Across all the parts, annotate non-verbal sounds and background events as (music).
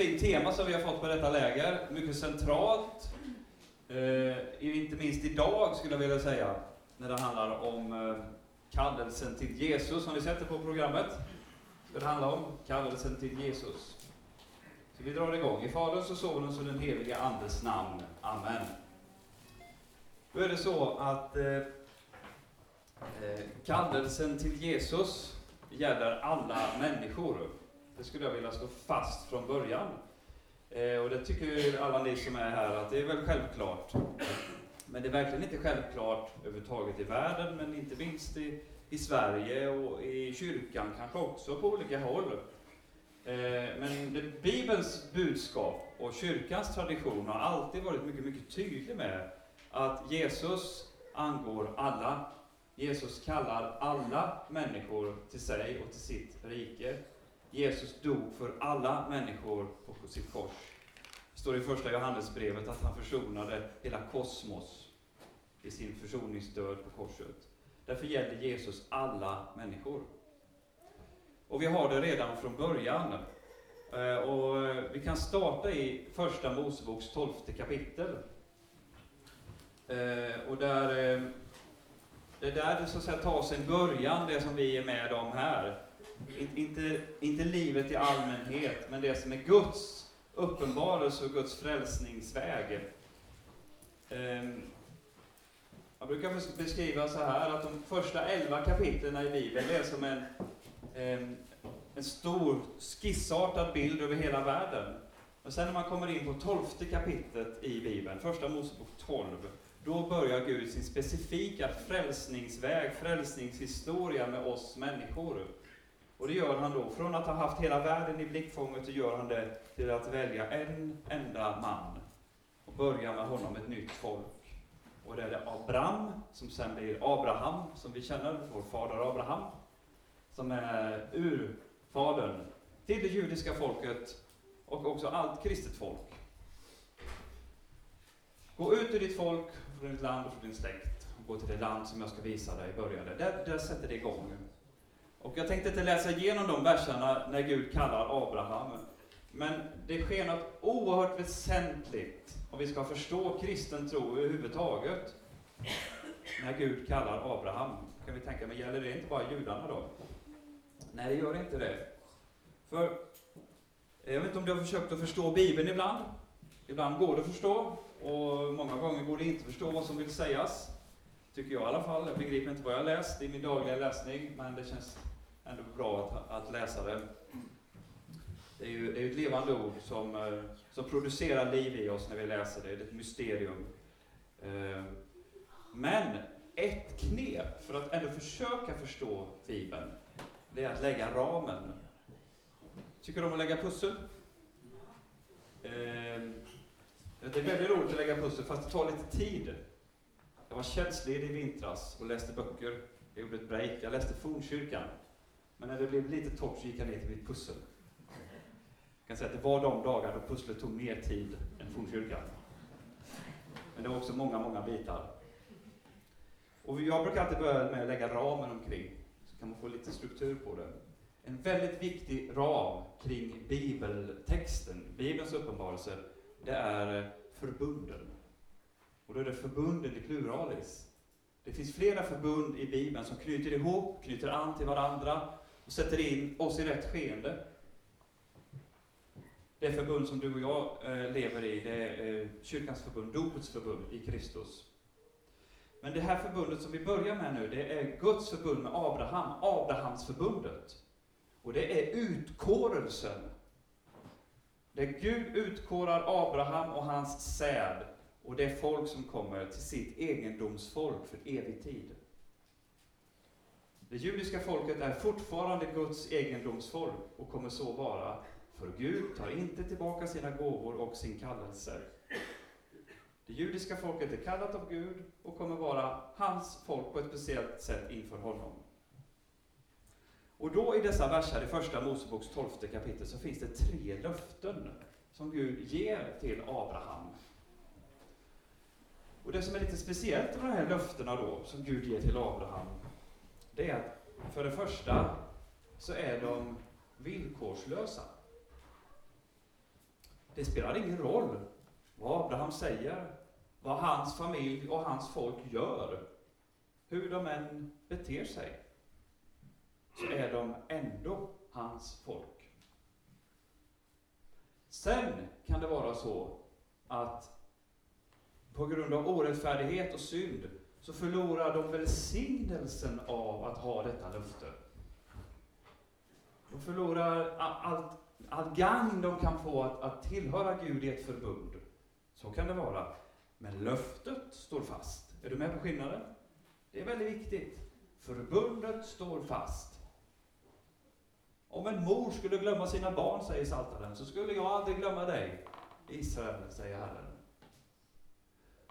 fint tema som vi har fått på detta läger. Mycket centralt. eh, Inte minst idag skulle jag vilja säga. När det handlar om eh, kallelsen till Jesus. Har ni sett det på programmet? Ska det handla om kallelsen till Jesus. Så vi drar igång. I Faderns och Sonens och den helige Andes namn. Amen. Då är det så att eh, eh, kallelsen till Jesus gäller alla människor. Det skulle jag vilja slå fast från början. Eh, och det tycker ju alla ni som är här att det är väl självklart. Men det är verkligen inte självklart överhuvudtaget i världen, men inte minst i, i Sverige och i kyrkan kanske också på olika håll. Eh, men det, Bibelns budskap och kyrkans tradition har alltid varit mycket, mycket tydlig med att Jesus angår alla Jesus kallar alla människor till sig och till sitt rike. Jesus dog för alla människor på sitt kors. Det står i första Johannesbrevet att han försonade hela kosmos i sin försoningsdöd på korset. Därför gäller Jesus alla människor. Och vi har det redan från början. Eh, och eh, vi kan starta i Första Moseboks tolfte kapitel. Eh, och där det är där det så att säga tar sin början, det som vi är med om här. Inte, inte livet i allmänhet, men det som är Guds uppenbarelse och Guds frälsningsväg. Ehm, jag brukar beskriva så här att de första elva kapitlen i Bibeln är som en, ehm, en stor skissartad bild över hela världen. Men sen när man kommer in på tolfte kapitlet i Bibeln, första Mosebok 12, då börjar Gud sin specifika frälsningsväg, frälsningshistoria med oss människor. Och det gör han då, från att ha haft hela världen i blickfånget, så gör han det till att välja en enda man och börja med honom ett nytt folk. Och det är det Abraham, som sen blir Abraham, som vi känner, vår fader Abraham, som är urfadern till det judiska folket och också allt kristet folk. Gå ut ur ditt folk, från ditt land och från din släkt och gå till det land som jag ska visa dig, började. Där, där sätter det igång. Och jag tänkte inte läsa igenom de verserna när Gud kallar Abraham. Men det sker något oerhört väsentligt om vi ska förstå kristen tro överhuvudtaget. När Gud kallar Abraham. Kan vi tänka, men gäller det inte bara judarna då? Nej, det gör inte det. För, eh, jag vet inte om du har försökt att förstå Bibeln ibland. Ibland går det att förstå, och många gånger går det inte att förstå vad som vill sägas. Tycker jag i alla fall. Jag begriper inte vad jag läst i min dagliga läsning, men det känns ändå bra att, att läsa det. Det är ju det är ett levande ord som, eh, som producerar liv i oss när vi läser det. Det är ett mysterium. Eh, men ett knep för att ändå försöka förstå Bibeln, det är att lägga ramen. Tycker du om att lägga pussel? Eh, det är väldigt roligt att lägga pussel, fast det tar lite tid. Jag var tjänstledig i vintras och läste böcker. Jag gjorde ett break. Jag läste Fornkyrkan. Men när det blev lite torrt så gick jag ner till mitt pussel. Jag kan säga att det var de dagar då pusslet tog mer tid än Fornkyrkan. Men det var också många, många bitar. Och jag brukar alltid börja med att lägga ramen omkring, så kan man få lite struktur på det. En väldigt viktig ram kring bibeltexten, Bibelns uppenbarelse, det är eh, förbunden. Och då är det förbunden i pluralis. Det finns flera förbund i Bibeln som knyter ihop, knyter an till varandra och sätter in oss i rätt skeende. Det förbund som du och jag eh, lever i, det är eh, kyrkans förbund, dopets förbund i Kristus. Men det här förbundet som vi börjar med nu, det är Guds förbund med Abraham, Abrahamsförbundet. Och det är utkårelsen. Där Gud utkårar Abraham och hans säd och det folk som kommer till sitt egendomsfolk för evig tid. Det judiska folket är fortfarande Guds egendomsfolk och kommer så vara, för Gud tar inte tillbaka sina gåvor och sin kallelse. Det judiska folket är kallat av Gud och kommer vara hans folk på ett speciellt sätt inför honom. Och då i dessa verser i första Moseboks tolfte kapitel så finns det tre löften som Gud ger till Abraham. Och det som är lite speciellt med de här löftena då, som Gud ger till Abraham, det är att för det första så är de villkorslösa. Det spelar ingen roll vad Abraham säger, vad hans familj och hans folk gör, hur de än beter sig, så är de ändå hans folk. Sen kan det vara så att på grund av orättfärdighet och synd så förlorar de välsignelsen av att ha detta löfte. De förlorar allt, allt gagn de kan få att, att tillhöra Gud i ett förbund. Så kan det vara. Men löftet står fast. Är du med på skillnaden? Det är väldigt viktigt. Förbundet står fast. Om en mor skulle glömma sina barn, säger Saltaren, så skulle jag aldrig glömma dig, Israel, säger Herren.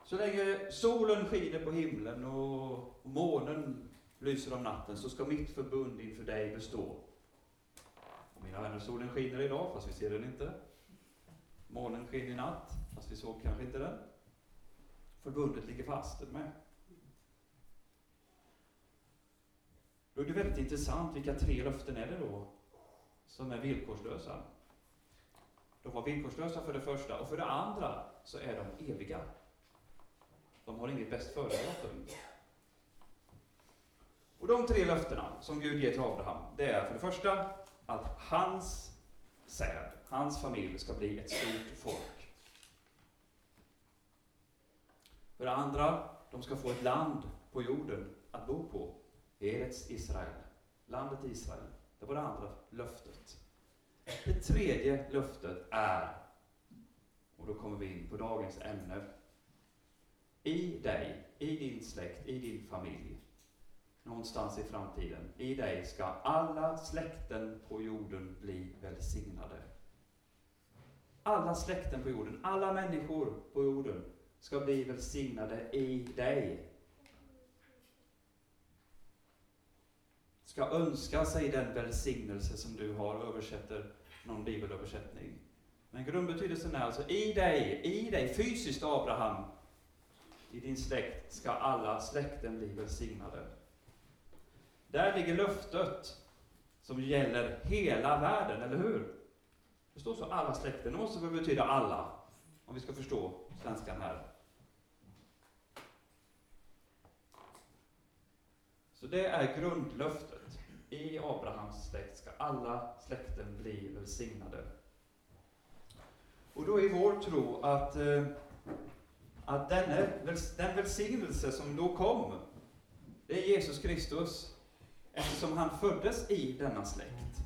Så länge solen skiner på himlen och månen lyser om natten så ska mitt förbund inför dig bestå. Och mina vänner, solen skiner idag, fast vi ser den inte. Månen skiner i natt, fast vi såg kanske inte den. Förbundet ligger fast, är med? Då är det väldigt intressant, vilka tre löften är det då som är villkorslösa? De var villkorslösa för det första, och för det andra så är de eviga. De har inget bäst före-datum. Och de tre löftena som Gud ger till Abraham, det är för det första att hans säd, hans familj, ska bli ett stort folk. För det andra, de ska få ett land på jorden att bo på. Eretz Israel. Landet Israel. Det var det andra löftet. Det tredje löftet är, och då kommer vi in på dagens ämne, i dig, i din släkt, i din familj, någonstans i framtiden, i dig ska alla släkten på jorden bli välsignade. Alla släkten på jorden, alla människor på jorden ska bli välsignade i dig. Ska önska sig den välsignelse som du har, översätter någon bibelöversättning. Men grundbetydelsen är alltså i dig, i dig, fysiskt Abraham, i din släkt ska alla släkten bli välsignade. Där ligger löftet som gäller hela världen, eller hur? Det står så, alla släkten. Det måste väl betyda alla, om vi ska förstå svenskan här. Så det är grundlöftet. I Abrahams släkt ska alla släkten bli välsignade. Och då är vår tro att eh, att denne, den välsignelse som då kom, det är Jesus Kristus, eftersom han föddes i denna släkt.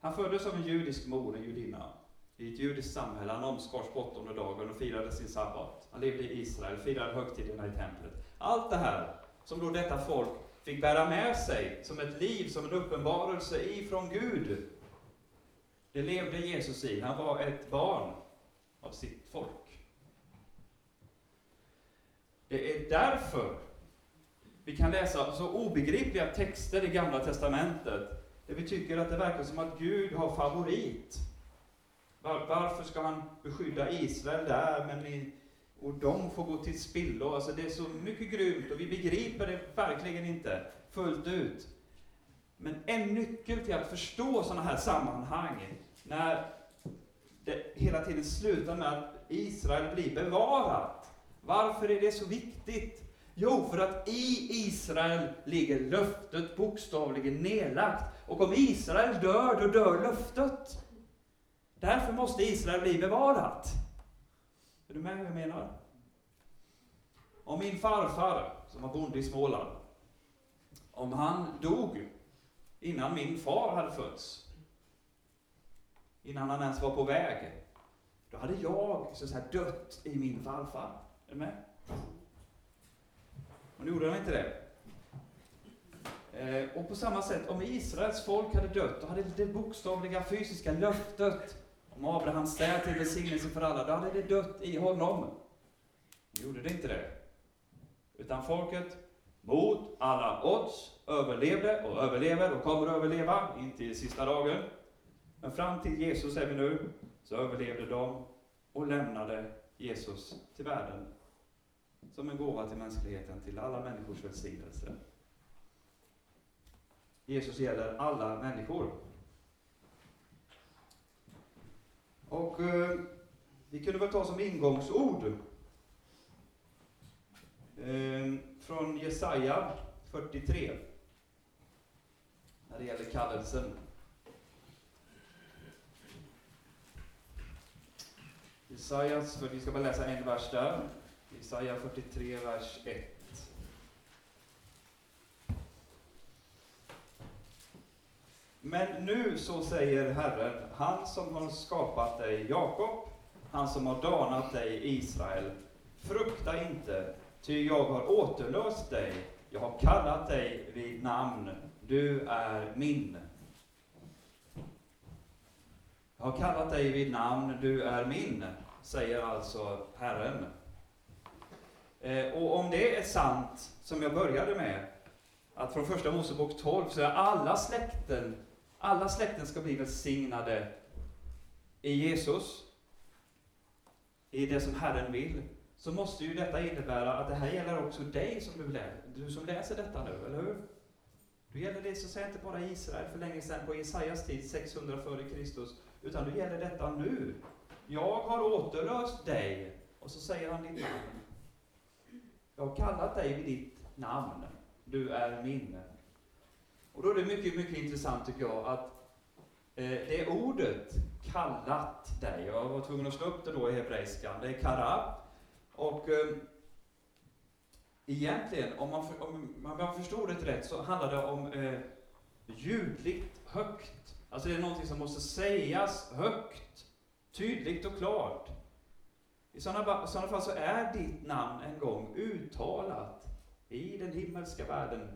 Han föddes av en judisk mor, en judinna, i ett judiskt samhälle. Han omskars på åttonde dagen och firade sin sabbat. Han levde i Israel, firade högtiderna i templet. Allt det här som då detta folk fick bära med sig som ett liv, som en uppenbarelse ifrån Gud. Det levde Jesus i. Han var ett barn av sitt folk. Det är därför vi kan läsa så obegripliga texter i Gamla Testamentet, där vi tycker att det verkar som att Gud har favorit. Var, varför ska han beskydda Israel där, men ni, och de får gå till spillo? Alltså det är så mycket grymt, och vi begriper det verkligen inte fullt ut. Men en nyckel till att förstå sådana här sammanhang, när det hela tiden slutar med att Israel blir bevarat, varför är det så viktigt? Jo, för att i Israel ligger löftet bokstavligen nedlagt. Och om Israel dör, då dör löftet. Därför måste Israel bli bevarat. Är du med vad jag menar? Om min farfar, som var bonde i Småland, om han dog innan min far hade fötts, innan han ens var på väg, då hade jag så att säga, dött i min farfar. Är du med? Och nu gjorde han inte det. Eh, och på samma sätt, om Israels folk hade dött, då hade det bokstavliga fysiska löftet om Abrahams städ till välsignelse för alla, då hade det dött i honom. Nu gjorde det inte det. Utan folket, mot alla odds, överlevde och överlever och kommer att överleva, inte i sista dagen. Men fram till Jesus är vi nu, så överlevde de och lämnade Jesus till världen. Som en gåva till mänskligheten, till alla människors välsignelse. Jesus gäller alla människor. Och eh, vi kunde väl ta som ingångsord eh, från Jesaja 43. När det gäller kallelsen. Jesajas, för vi ska bara läsa en vers där. Jesaja 43, vers 1. Men nu så säger Herren, han som har skapat dig Jakob, han som har danat dig Israel. Frukta inte, ty jag har återlöst dig, jag har kallat dig vid namn, du är min. Jag har kallat dig vid namn, du är min, säger alltså Herren. Eh, och om det är sant, som jag började med, att från första Mosebok 12 så är alla släkten, alla släkten ska bli välsignade i Jesus, i det som Herren vill, så måste ju detta innebära att det här gäller också dig som du, lä du som läser detta nu, eller hur? Du gäller det så säg, inte bara Israel för länge sedan på Jesajas tid, 600 f.Kr. Utan du gäller detta nu. Jag har återlöst dig. Och så säger han ditt namn. Jag har kallat dig vid ditt namn. Du är min. Och då är det mycket, mycket intressant tycker jag att eh, det ordet kallat dig, jag var tvungen att slå upp det då i hebreiskan, det är kara. Och eh, egentligen, om man, om man förstår det rätt, så handlar det om eh, ljudligt högt. Alltså det är någonting som måste sägas högt, tydligt och klart. I sådana, sådana fall så är ditt namn en gång uttalat i den himmelska världen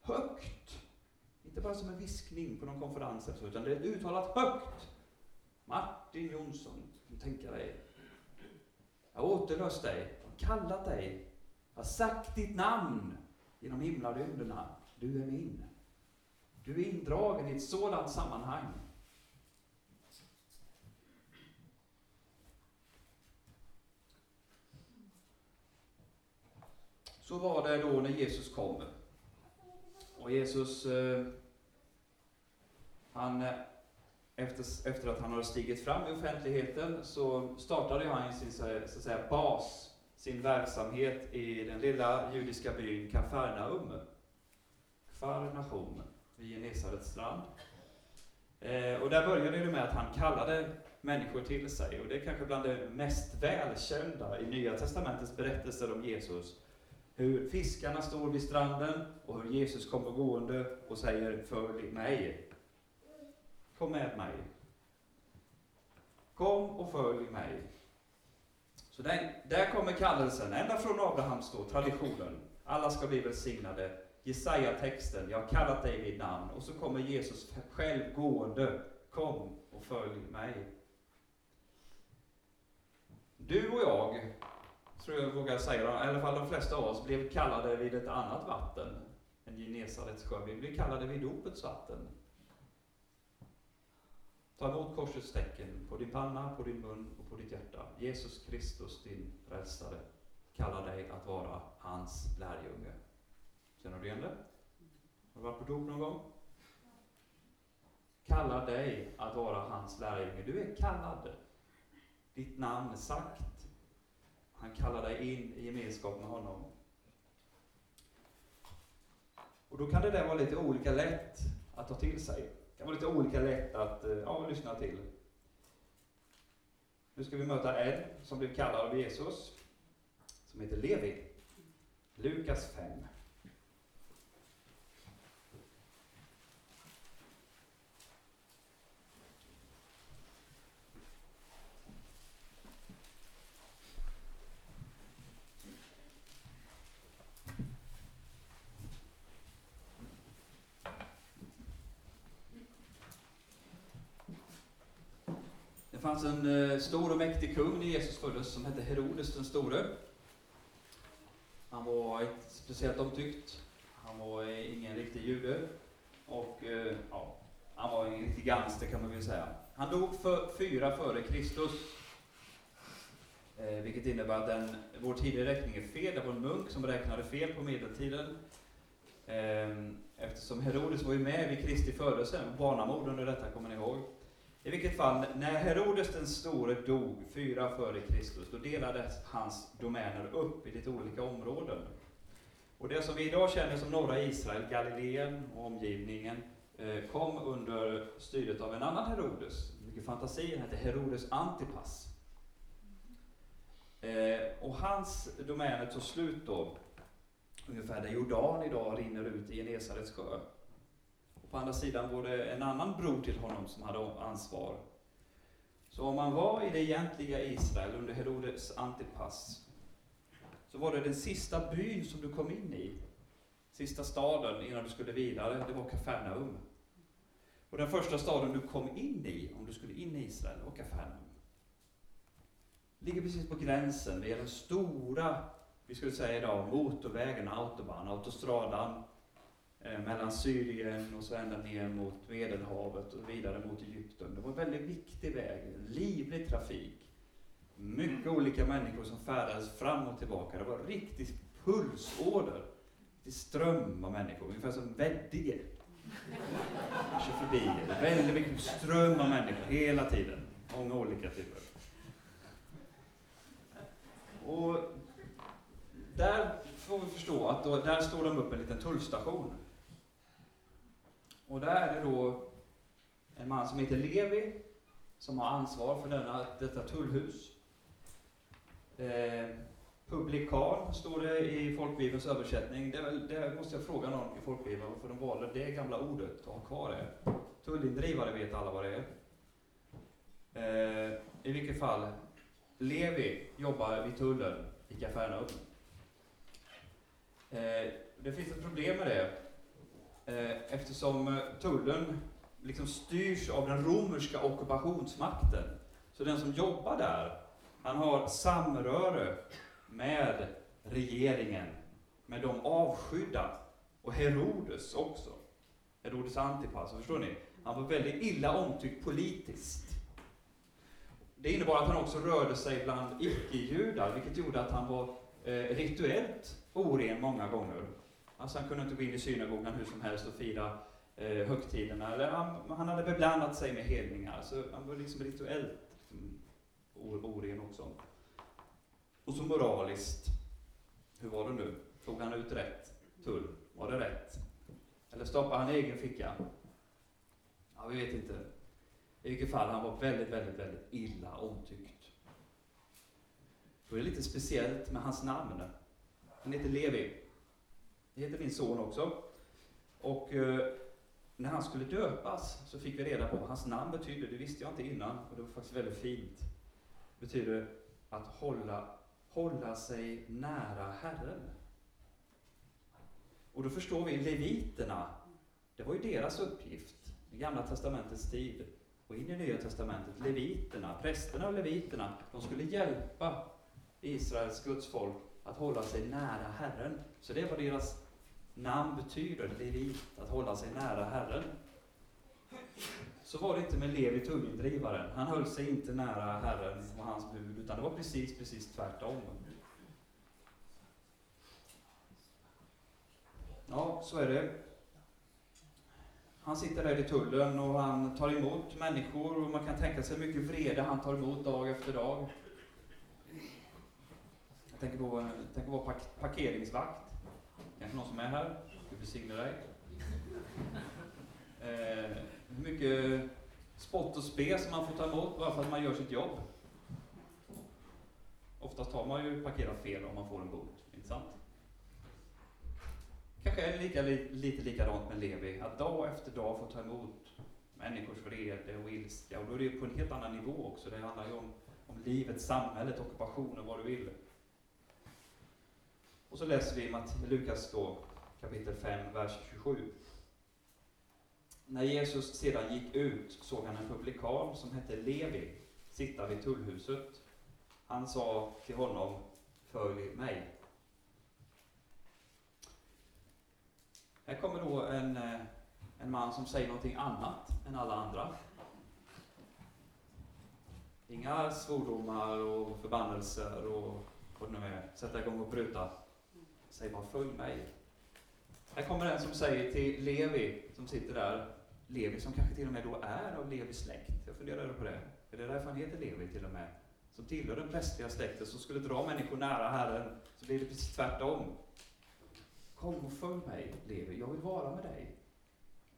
högt. Inte bara som en viskning på någon konferens, utan det är uttalat högt. Martin Jonsson, du tänka dig. Jag har återlöst dig, jag har kallat dig, jag har sagt ditt namn genom himlarymderna. Du är min. Du är indragen i ett sådant sammanhang. Så var det då när Jesus kom. Och Jesus, eh, han, eh, efter, efter att han hade stigit fram i offentligheten så startade han sin så att säga, bas, sin verksamhet i den lilla judiska byn Kafarnaum. Kafarnaum, vid Genesarets strand. Eh, och där började det med att han kallade människor till sig. Och det är kanske bland det mest välkända i Nya Testamentets berättelser om Jesus. Hur fiskarna står vid stranden och hur Jesus kommer gående och säger Följ mig. Kom med mig. Kom och följ mig. Så där, där kommer kallelsen, ända från Abrahams då, traditionen. Alla ska bli välsignade. Jesaja-texten, jag har kallat dig vid namn. Och så kommer Jesus själv gående. Kom och följ mig. Du och jag, tror jag vågar säga, i alla fall de flesta av oss, blev kallade vid ett annat vatten än Genesarets sjö. Vi blev kallade vid dopets vatten. Ta emot korsets tecken på din panna, på din mun och på ditt hjärta. Jesus Kristus, din frälsare, kallar dig att vara hans lärjunge. Känner du igen det? Har du varit på dop någon gång? Kallar dig att vara hans lärjunge. Du är kallad. Ditt namn är sagt. Han kallar dig in i gemenskap med honom. Och då kan det där vara lite olika lätt att ta till sig. Det kan vara lite olika lätt att eh, ja, lyssna till. Nu ska vi möta en som blev kallad av Jesus, som heter Levi. Lukas 5. Det fanns en eh, stor och mäktig kung när Jesus föddes som hette Herodes den store. Han var inte speciellt omtyckt. Han var eh, ingen riktig jude. Och eh, ja, han var en riktig gangster kan man väl säga. Han dog för fyra före Kristus. Eh, vilket innebär att den, vår tidigare räkning är fel. Det var en munk som räknade fel på medeltiden. Eh, eftersom Herodes var ju med vid Kristi födelse, barnamord under detta kommer ni ihåg. I vilket fall, när Herodes den store dog, fyra före Kristus, då delades hans domäner upp i lite olika områden. Och det som vi idag känner som norra Israel, Galileen och omgivningen, eh, kom under styret av en annan Herodes. Mycket fantasi, han hette Herodes Antipas. Eh, och hans domäner tog slut då, ungefär där Jordan idag rinner ut i Genesarets sjö. På andra sidan var det en annan bror till honom som hade ansvar. Så om man var i det egentliga Israel under Herodes Antipas, så var det den sista byn som du kom in i, sista staden innan du skulle vidare, det var Kafarnaum. Och den första staden du kom in i, om du skulle in i Israel, var Kafarnaum. Ligger precis på gränsen, det är den stora, vi skulle säga idag, motorvägen, autobahn, autostradan, mellan Syrien och så ända ner mot Medelhavet och vidare mot Egypten. Det var en väldigt viktig väg, livlig trafik. Mycket olika människor som färdades fram och tillbaka. Det var en riktig pulsåder. Det ström av människor, ungefär som Veddige. Kör förbi. Väldigt mycket ström av människor hela tiden. Många olika typer. Och där får vi förstå att då, där står de upp en liten tullstation. Och där är det då en man som heter Levi som har ansvar för denna, detta tullhus. Eh, publikan står det i folkbibelns översättning. Det, det måste jag fråga någon i folkbibeln varför de valde det gamla ordet och ha kvar det. Tullindrivare vet alla vad det är. Eh, I vilket fall, Levi jobbar vid tullen i Kafarnaum. Eh, det finns ett problem med det Eh, eftersom eh, tullen liksom styrs av den romerska ockupationsmakten. Så den som jobbar där, han har samröre med regeringen, med de avskydda och Herodes också. Herodes Antipas, förstår ni? Han var väldigt illa omtyckt politiskt. Det innebar att han också rörde sig bland icke-judar, vilket gjorde att han var eh, rituellt oren många gånger. Alltså han kunde inte gå in i synagogan hur som helst och fira eh, högtiderna. Eller han, han hade beblandat sig med hedningar, så han var liksom rituellt liksom, oren också. Och så moraliskt, hur var det nu? Tog han ut rätt tull? Var det rätt? Eller stoppade han i egen ficka? Ja, vi vet inte. I vilket fall, han var väldigt, väldigt, väldigt illa omtyckt. Då är det lite speciellt med hans namn. Han heter Levi. Det heter min son också. Och eh, när han skulle döpas så fick vi reda på vad hans namn betydde. Det visste jag inte innan och det var faktiskt väldigt fint. Det betyder att hålla, hålla sig nära Herren. Och då förstår vi leviterna. Det var ju deras uppgift i Gamla Testamentets tid och in i Nya Testamentet. Leviterna, prästerna och leviterna, de skulle hjälpa Israels gudsfolk att hålla sig nära Herren. Så det var deras namn betyder, levit, att hålla sig nära Herren. Så var det inte med Levi tullindrivaren. Han höll sig inte nära Herren och hans bud, utan det var precis, precis tvärtom. Ja, så är det. Han sitter där i tullen och han tar emot människor och man kan tänka sig mycket vrede han tar emot dag efter dag. Jag tänker på, tänker på parkeringsvakt. Kanske någon som är här? Gud välsigne dig. Eh, hur mycket spott och spe som man får ta emot bara för att man gör sitt jobb. Oftast har man ju parkerat fel om man får en bot, inte sant? Kanske är det lika, lite likadant med Levi, att dag efter dag få ta emot människors vrede och ilska. Och då är det på en helt annan nivå också. Det handlar ju om, om livet, samhället, ockupationen, vad du vill. Och så läser vi Lukas då, kapitel 5, vers 27. När Jesus sedan gick ut såg han en publikan som hette Levi sitta vid tullhuset. Han sa till honom, följ mig. Här kommer då en, eh, en man som säger någonting annat än alla andra. Inga svordomar och förbannelser och vad det nu är. Sätta igång och pruta. Säg bara följ mig. Här kommer en som säger till Levi, som sitter där, Levi som kanske till och med då är av Levis släkt. Jag funderade på det. Är det därför han heter Levi till och med? Som tillhör den prästliga släkten, som skulle dra människor nära Herren. Så blir det precis tvärtom. Kom och följ mig, Levi. Jag vill vara med dig.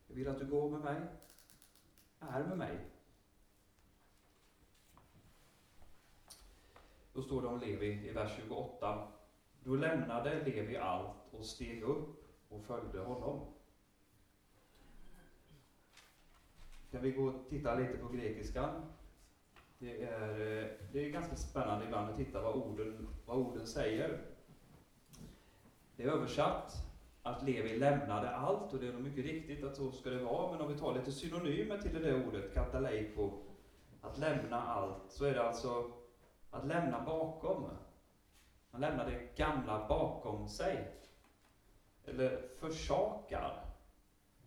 Jag vill att du går med mig, är med mig. Då står det om Levi i vers 28. Då lämnade Levi allt och steg upp och följde honom. Kan vi gå och titta lite på grekiskan? Det är, eh, det är ganska spännande ibland att titta vad orden, vad orden säger. Det är översatt att Levi lämnade allt, och det är nog mycket riktigt att så ska det vara, men om vi tar lite synonymer till det där ordet, kataleiko, att lämna allt, så är det alltså att lämna bakom. Man lämnar det gamla bakom sig. Eller försakar.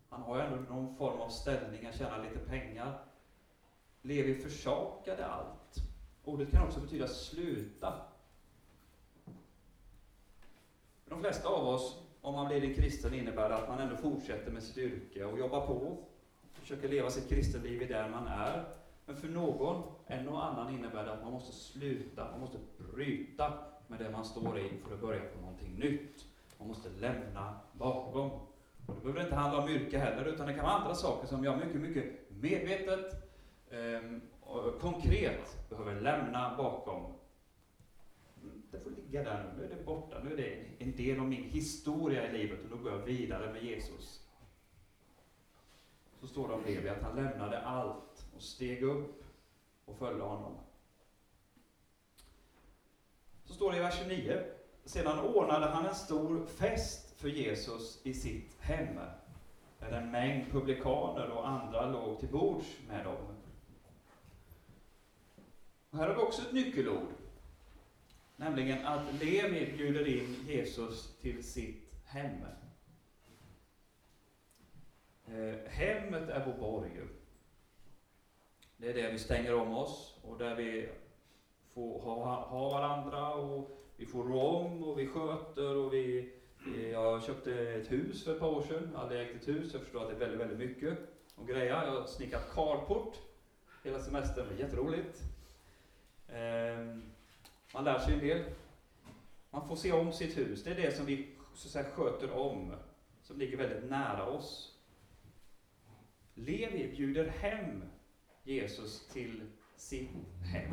Han har ju ändå någon form av ställning, han tjänar lite pengar. Levi försakade allt. Ordet kan också betyda sluta. För de flesta av oss, om man blir en kristen, innebär det att man ändå fortsätter med sitt yrke och jobbar på. Försöker leva sitt kristenliv i där man är. Men för någon, en och annan, innebär det att man måste sluta, man måste bryta med det man står i för att börja på någonting nytt. Man måste lämna bakom. Och det behöver inte handla om yrke heller, utan det kan vara andra saker som jag mycket, mycket medvetet eh, och konkret behöver lämna bakom. Det får ligga där nu, nu är det borta, nu är det en del av min historia i livet och då går jag vidare med Jesus. Så står det om Levi att han lämnade allt och steg upp och följde honom. Så står det i vers 29. Sedan ordnade han en stor fest för Jesus i sitt hem, där en mängd publikaner och andra låg till bords med dem. Och här har vi också ett nyckelord, nämligen att Levi bjuder in Jesus till sitt hem. Eh, hemmet är vår borg. Det är där vi stänger om oss och där vi får ha, ha varandra och vi får rå om och vi sköter och vi... Jag köpte ett hus för ett par år sedan, jag hade ägt ett hus, jag förstår att det är väldigt, väldigt mycket att greja. Jag har snickat carport hela semestern, det var jätteroligt. Ehm, man lär sig en del. Man får se om sitt hus, det är det som vi så att säga, sköter om, som ligger väldigt nära oss. Levi bjuder hem Jesus till sitt hem.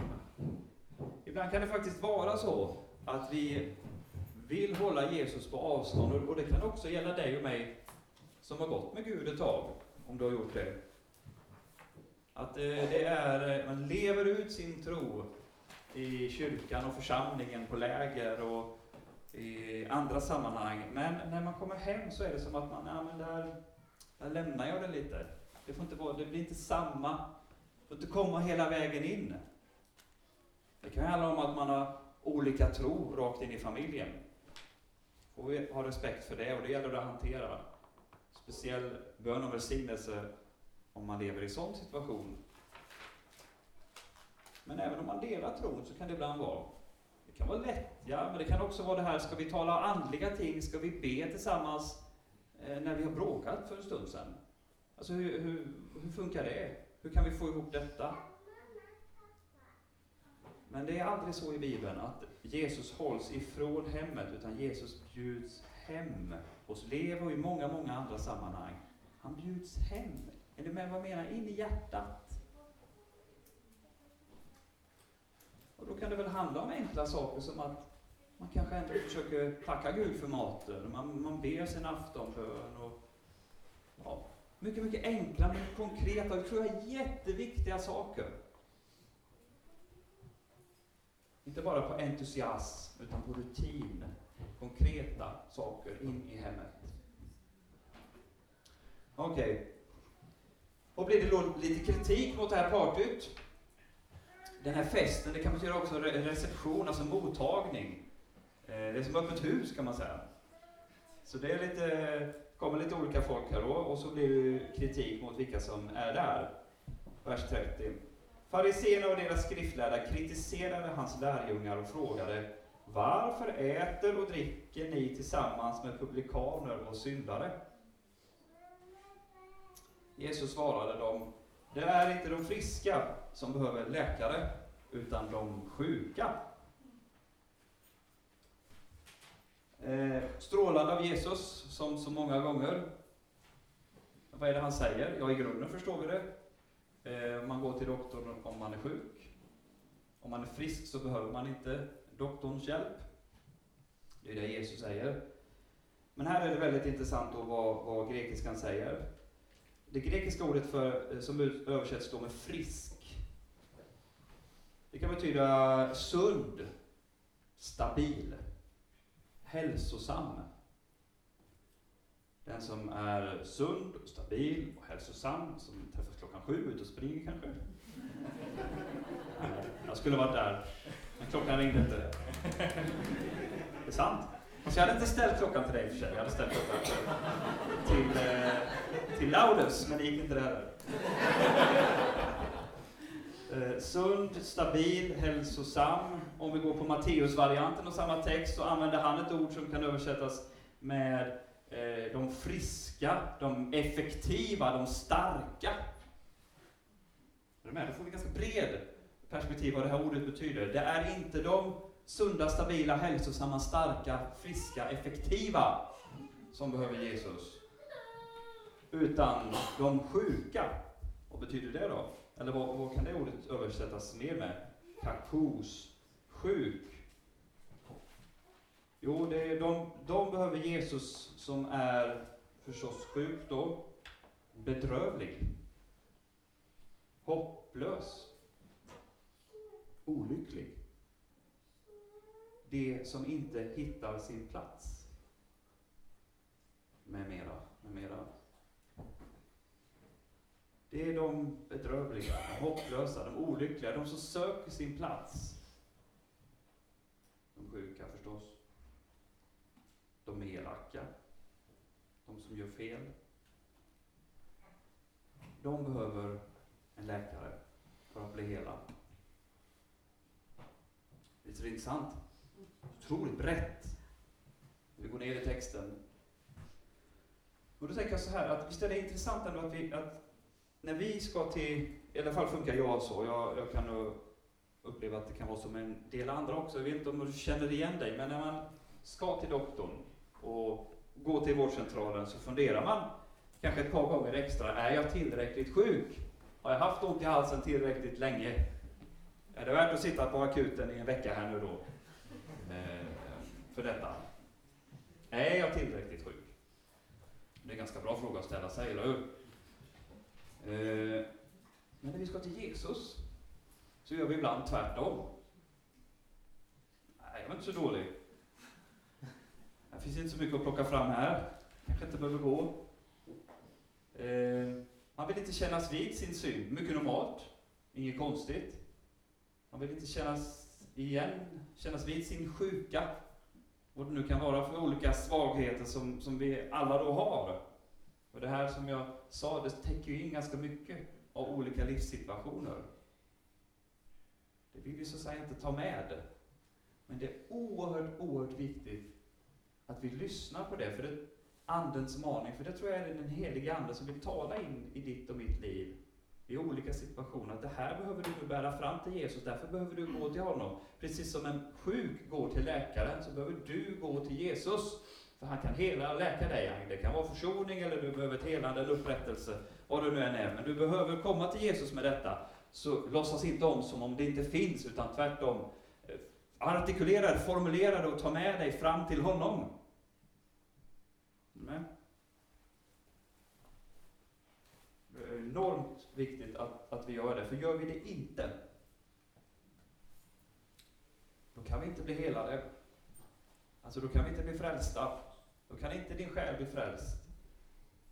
Ibland kan det faktiskt vara så att vi vill hålla Jesus på avstånd och det kan också gälla dig och mig som har gått med Gud ett tag, om du har gjort det. Att eh, det är, eh, man lever ut sin tro i kyrkan och församlingen, på läger och i andra sammanhang. Men när man kommer hem så är det som att man, ja men där, där lämnar jag det lite. Det, får inte vara, det blir inte samma, det får inte komma hela vägen in. Det kan handla om att man har olika tro rakt in i familjen. Får vi ha respekt för det och det gäller att hantera. Speciell bön och välsignelse om man lever i sån situation. Men även om man delar tron så kan det ibland vara det kan vara lättja, men det kan också vara det här, ska vi tala andliga ting, ska vi be tillsammans eh, när vi har bråkat för en stund sedan? Alltså hur, hur, hur funkar det? Hur kan vi få ihop detta? Men det är aldrig så i Bibeln att Jesus hålls ifrån hemmet, utan Jesus bjuds hem hos Lev och i många, många andra sammanhang. Han bjuds hem. Är du med vad jag menar? In i hjärtat. Och då kan det väl handla om enkla saker som att man kanske ändå försöker tacka Gud för maten, man, man ber sin aftonbön och ja, mycket, mycket enkla men konkreta, och, tror jag jätteviktiga saker. Inte bara på entusiasm, utan på rutin. Konkreta saker in i hemmet. Okej. Okay. Och blir det då lite kritik mot det här partyt? Den här festen, det kan betyda också reception, alltså mottagning. Eh, det är som öppet hus kan man säga. Så det är lite kommer lite olika folk här då, och så blir det kritik mot vilka som är där. Vers 30. Fariséerna och deras skriftlärda kritiserade hans lärjungar och frågade Varför äter och dricker ni tillsammans med publikaner och syndare? Jesus svarade dem Det är inte de friska som behöver läkare, utan de sjuka. Eh, strålande av Jesus, som så många gånger. Vad är det han säger? Ja, i grunden förstår vi det. Eh, man går till doktorn om man är sjuk. Om man är frisk så behöver man inte doktorns hjälp. Det är det Jesus säger. Men här är det väldigt intressant då vad, vad grekiskan säger. Det grekiska ordet för, eh, som översätts då med frisk, det kan betyda sund, stabil, hälsosam. Den som är sund, och stabil och hälsosam, som träffas klockan sju, ute och springer kanske. Eh, jag skulle varit där, men klockan ringde inte. Det är sant. Fast jag hade inte ställt klockan till dig för sig. Jag hade ställt klockan till, eh, till, till Laudus, men det gick inte det heller. Eh, sund, stabil, hälsosam. Om vi går på Matteus-varianten av samma text så använder han ett ord som kan översättas med Eh, de friska, de effektiva, de starka. Är du med? Då får vi ganska bred perspektiv vad det här ordet betyder. Det är inte de sunda, stabila, hälsosamma, starka, friska, effektiva som behöver Jesus. Utan de sjuka. Vad betyder det då? Eller vad, vad kan det ordet översättas mer med? Kakos, sjuk. Jo, det är de, de behöver Jesus som är förstås sjuk då, bedrövlig, hopplös, olycklig. Det som inte hittar sin plats. Med mera, med mera. Det är de bedrövliga, de hopplösa, de olyckliga, de som söker sin plats. De sjuka förstås. De är elaka. De som gör fel. De behöver en läkare för att bli hela. Visst är det intressant? Otroligt brett. Vi går ner i texten. Och då tänker jag så här, att visst är det intressant ändå att vi, att när vi ska till, i alla fall funkar jag så, jag, jag kan nog uppleva att det kan vara som en del andra också, jag vet inte om du känner igen dig, men när man ska till doktorn och gå till vårdcentralen så funderar man kanske ett par gånger extra, är jag tillräckligt sjuk? Har jag haft ont i halsen tillräckligt länge? Är det värt att sitta på akuten i en vecka här nu då? Eh, för detta? Är jag tillräckligt sjuk? Det är en ganska bra fråga att ställa sig, eller hur? Eh, men när vi ska till Jesus så gör vi ibland tvärtom. Nej, jag var inte så dålig. Det finns inte så mycket att plocka fram här. Kanske inte behöver gå. Eh, man vill inte kännas vid sin synd. Mycket normalt. Inget konstigt. Man vill inte kännas igen, kännas vid sin sjuka. Vad det nu kan vara för olika svagheter som, som vi alla då har. Och det här som jag sa, det täcker ju in ganska mycket av olika livssituationer. Det vill vi så att säga inte ta med. Men det är oerhört, oerhört viktigt att vi lyssnar på det, för det är Andens maning, för det tror jag är den heliga Ande som vill tala in i ditt och mitt liv i olika situationer. Att det här behöver du nu bära fram till Jesus, därför behöver du gå till honom. Precis som en sjuk går till läkaren, så behöver du gå till Jesus. För han kan hela och läka dig. Det kan vara försoning, eller du behöver ett helande, eller upprättelse, vad det nu än är. Men du behöver komma till Jesus med detta. Så låtsas inte om som om det inte finns, utan tvärtom. Artikulerar, Artikulera det, formulera det och ta med dig fram till honom. Med? Det är enormt viktigt att, att vi gör det, för gör vi det inte, då kan vi inte bli helade. Alltså då kan vi inte bli frälsta. Då kan inte din själ bli frälst.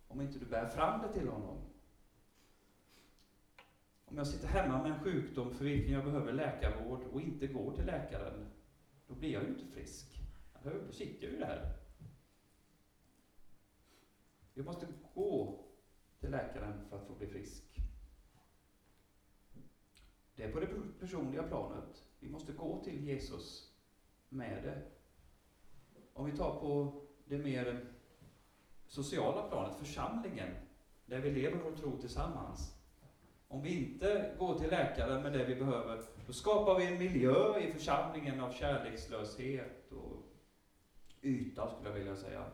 Om inte du bär fram det till honom. Om jag sitter hemma med en sjukdom för vilken jag behöver läkarvård och inte går till läkaren, då blir jag ju inte frisk. Då sitter jag ju där. Jag måste gå till läkaren för att få bli frisk. Det är på det personliga planet. Vi måste gå till Jesus med det. Om vi tar på det mer sociala planet, församlingen, där vi lever vår tro tillsammans. Om vi inte går till läkaren med det vi behöver, då skapar vi en miljö i församlingen av kärlekslöshet och yta, skulle jag vilja säga.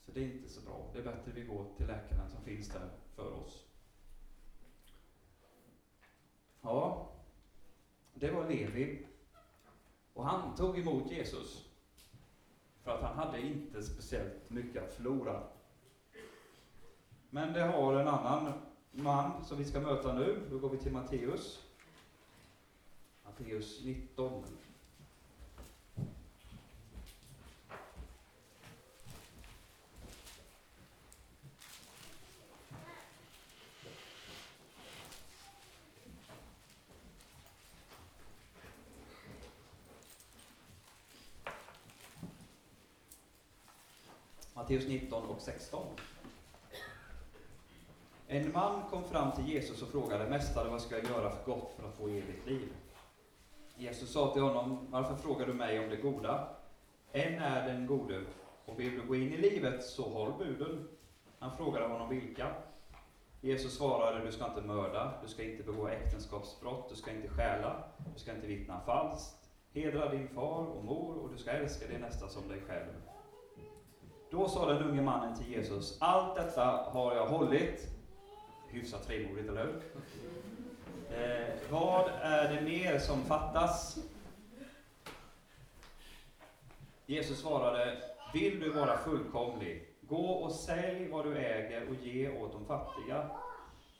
Så det är inte så bra. Det är bättre att vi går till läkaren som finns där för oss. Ja, det var Levi. Och han tog emot Jesus. För att han hade inte speciellt mycket att förlora. Men det har en annan man som vi ska möta nu. Då går vi till Matteus. Matteus 19. Matteus 19 och 16. En man kom fram till Jesus och frågade Mästare, vad ska jag göra för gott för att få evigt liv? Jesus sa till honom, varför frågar du mig om det goda? En är den gode, och vill du gå in i livet så håll buden. Han frågade honom vilka. Jesus svarade, du ska inte mörda, du ska inte begå äktenskapsbrott, du ska inte stjäla, du ska inte vittna falskt, hedra din far och mor och du ska älska din nästa som dig själv. Då sa den unge mannen till Jesus, allt detta har jag hållit. Hyfsat frimodigt, eller hur? Eh, vad är det mer som fattas? Jesus svarade, vill du vara fullkomlig, gå och sälj vad du äger och ge åt de fattiga.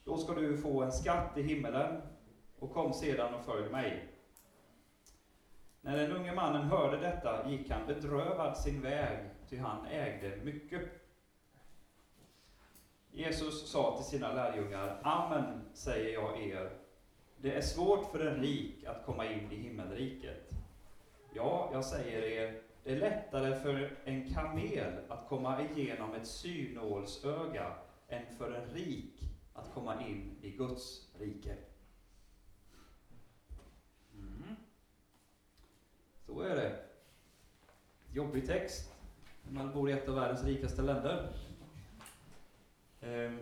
Då ska du få en skatt i himmelen och kom sedan och följ mig. När den unge mannen hörde detta gick han bedrövad sin väg, ty han ägde mycket. Jesus sa till sina lärjungar, Amen säger jag er, det är svårt för en rik att komma in i himmelriket. Ja, jag säger er, det är lättare för en kamel att komma igenom ett synålsöga än för en rik att komma in i Guds rike. Mm. Så är det. Jobbig text. Man bor i ett av världens rikaste länder. Ehm,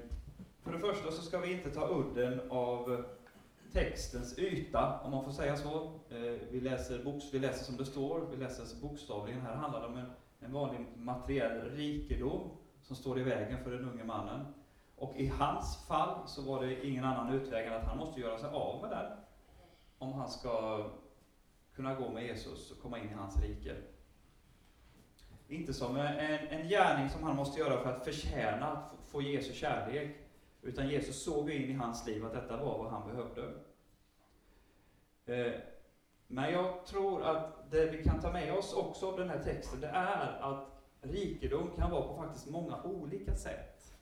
för det första så ska vi inte ta udden av textens yta, om man får säga så. Ehm, vi läser, boks, vi läser som det står, vi läser bokstavligen. Här handlar det om en, en vanlig materiell rikedom som står i vägen för den unge mannen. Och i hans fall så var det ingen annan utväg än att han måste göra sig av med den om han ska kunna gå med Jesus och komma in i hans rike. Inte som en, en gärning som han måste göra för att förtjäna att få Jesu kärlek, utan Jesus såg in i hans liv att detta var vad han behövde. Eh, men jag tror att det vi kan ta med oss också av den här texten, det är att rikedom kan vara på faktiskt många olika sätt.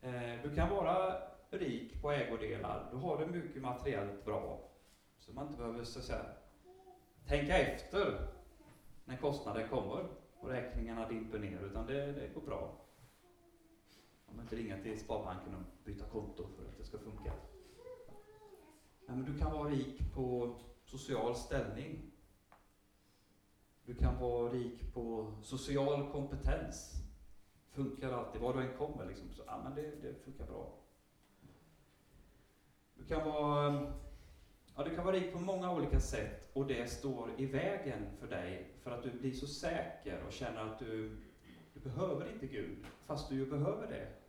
Eh, du kan vara rik på ägodelar, Du har det mycket materiellt bra, så man inte behöver så att säga, tänka efter när kostnader kommer och räkningarna dimper ner, utan det, det går bra. Man behöver inte ringa till Sparbanken och byta konto för att det ska funka. Nej, men du kan vara rik på social ställning. Du kan vara rik på social kompetens. Funkar alltid, var du än kommer. Liksom. Så, ja, men det, det funkar bra. Du kan vara Ja, du kan vara rik på många olika sätt och det står i vägen för dig för att du blir så säker och känner att du, du behöver inte Gud, fast du ju behöver det.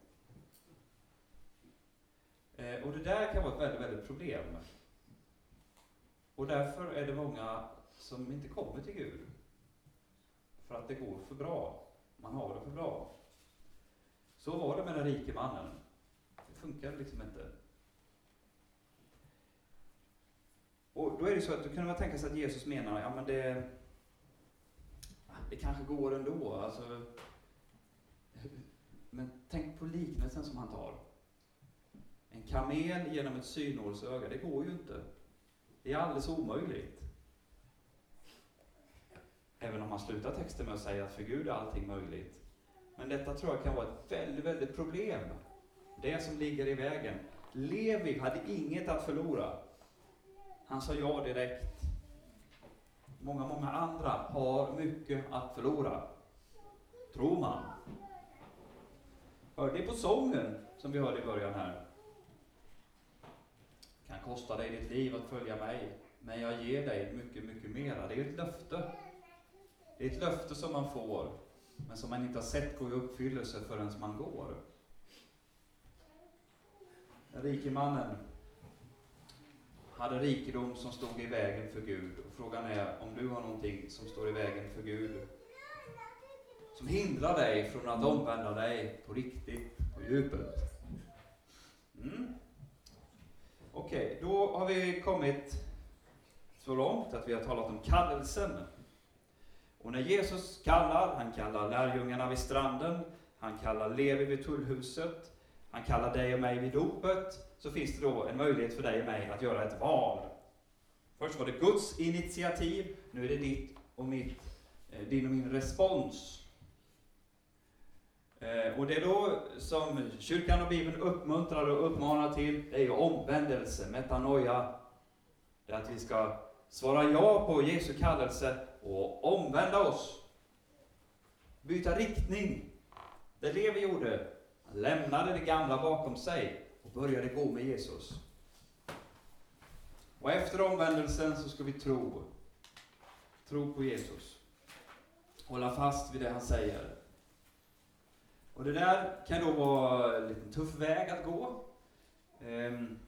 Eh, och det där kan vara ett väldigt, väldigt problem. Och därför är det många som inte kommer till Gud. För att det går för bra. Man har det för bra. Så var det med den rike mannen. Det funkar liksom inte. Och då är det så att då kan man tänka sig att Jesus menar, ja men det, det kanske går ändå. Alltså, men tänk på liknelsen som han tar. En kamel genom ett synålsöga, det går ju inte. Det är alldeles omöjligt. Även om man slutar texten med att säga att för Gud är allting möjligt. Men detta tror jag kan vara ett väldigt, väldigt problem. Det som ligger i vägen. Levi hade inget att förlora. Han sa ja direkt. Många, många andra har mycket att förlora. Tror man. Hörde ni på sången som vi hörde i början här? Kan kosta dig ditt liv att följa mig, men jag ger dig mycket, mycket mera. Det är ett löfte. Det är ett löfte som man får, men som man inte har sett gå i uppfyllelse förrän man går. Den rike mannen hade rikedom som stod i vägen för Gud. Och frågan är om du har någonting som står i vägen för Gud. Som hindrar dig från att omvända dig på riktigt, på djupet. Mm. Okej, okay, då har vi kommit så långt att vi har talat om kallelsen. Och när Jesus kallar, han kallar lärjungarna vid stranden, han kallar Levi vid tullhuset, han kallar dig och mig vid dopet, så finns det då en möjlighet för dig och mig att göra ett val. Först var det Guds initiativ, nu är det ditt och mitt, eh, din och min respons. Eh, och det är då som kyrkan och Bibeln uppmuntrar och uppmanar till, det är ju omvändelse, metanoia. Det är att vi ska svara ja på Jesu kallelse och omvända oss. Byta riktning. Det är det vi gjorde. Han lämnade det gamla bakom sig och började gå med Jesus. Och efter omvändelsen så ska vi tro. Tro på Jesus. Hålla fast vid det han säger. Och det där kan då vara en liten tuff väg att gå. Um,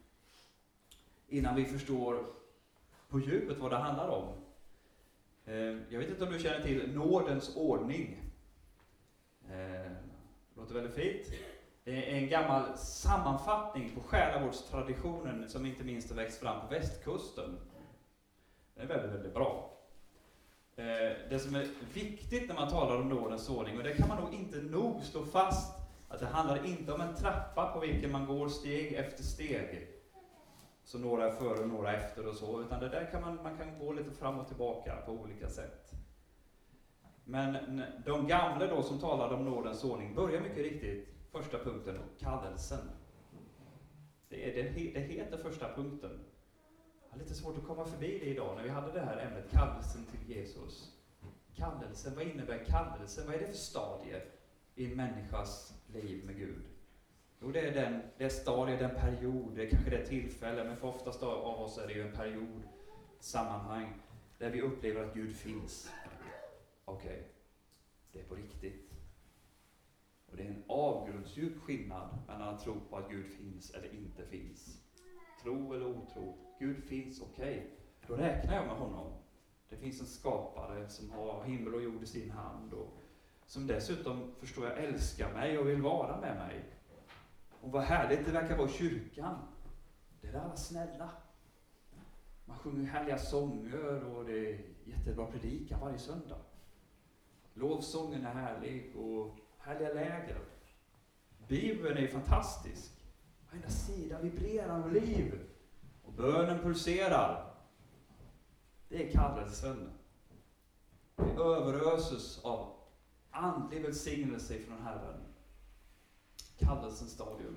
innan vi förstår på djupet vad det handlar om. Eh, jag vet inte om du känner till nådens ordning. Eh, låter väldigt fint. Det är en gammal sammanfattning på själavårdstraditionen som inte minst har växt fram på västkusten. Den är väldigt, väldigt bra. Eh, det som är viktigt när man talar om nådens ordning, och det kan man nog inte nog slå fast, att det handlar inte om en trappa på vilken man går steg efter steg. Så några är före och några efter och så, utan det där kan man, man kan gå lite fram och tillbaka på olika sätt. Men de gamla då som talade om nådens ordning börjar mycket riktigt, första punkten, kallelsen. Det, är, det, det heter första punkten. Lite svårt att komma förbi det idag när vi hade det här ämnet, kallelsen till Jesus. Kallelsen, vad innebär kallelsen? Vad är det för stadie i en människas liv med Gud? Jo, det är den, det stadie, den period, det är kanske det tillfälle, men för oftast av oss är det ju en period, sammanhang, där vi upplever att Gud finns. Okej, okay. det är på riktigt. Och det är en avgrundsdjup skillnad mellan att tro på att Gud finns eller inte finns. Tro eller otro. Gud finns, okej. Okay. Då räknar jag med honom. Det finns en skapare som har himmel och jord i sin hand och som dessutom, förstår jag, älskar mig och vill vara med mig. Och vad härligt det verkar vara i kyrkan. Det är alla snälla. Man sjunger härliga sånger och det är jättebra predikan varje söndag. Lovsången är härlig och härliga läger. Bibeln är fantastisk. Varenda sida vibrerar av liv. Och bönen pulserar. Det är kallelsen. Vi överöses av andlig välsignelse från Herren. Kallelsens stadium.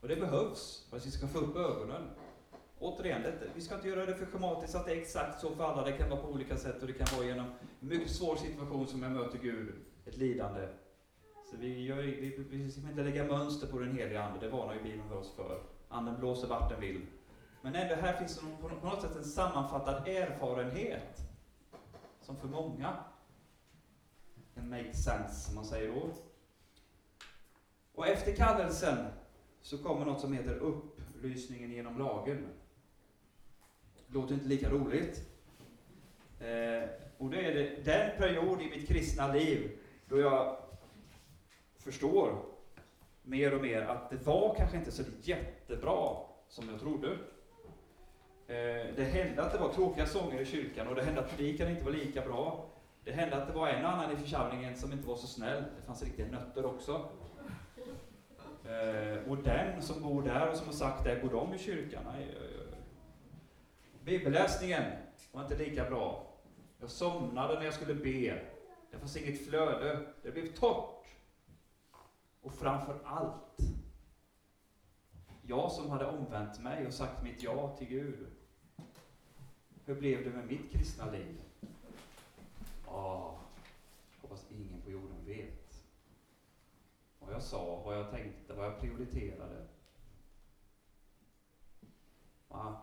Och det behövs för att vi ska få upp ögonen. Återigen, det, vi ska inte göra det för schematiskt att det är exakt så för alla. Det kan vara på olika sätt och det kan vara genom en mycket svår situation som jag möter Gud, ett lidande. Så vi, gör, vi, vi ska inte lägga mönster på den heliga Ande, det varnar ju Bibeln för oss för. Anden blåser vart den vill. Men ändå här finns på något sätt en sammanfattad erfarenhet. Som för många can make sense, som man säger då. Och efter kallelsen så kommer något som heter upplysningen genom lagen. Låter inte lika roligt. Eh, och det är det, den period i mitt kristna liv då jag förstår mer och mer att det var kanske inte så jättebra som jag trodde. Eh, det hände att det var tråkiga sånger i kyrkan och det hände att predikan inte var lika bra. Det hände att det var en annan i församlingen som inte var så snäll. Det fanns riktiga nötter också. Eh, och den som bor där och som har sagt det, går de i kyrkan? Nej, Bibelläsningen var inte lika bra. Jag somnade när jag skulle be. Det fanns inget flöde. Det blev torrt. Och framför allt, jag som hade omvänt mig och sagt mitt ja till Gud. Hur blev det med mitt kristna liv? Ah, hoppas ingen på jorden vet. Vad jag sa, vad jag tänkte, vad jag prioriterade. Va?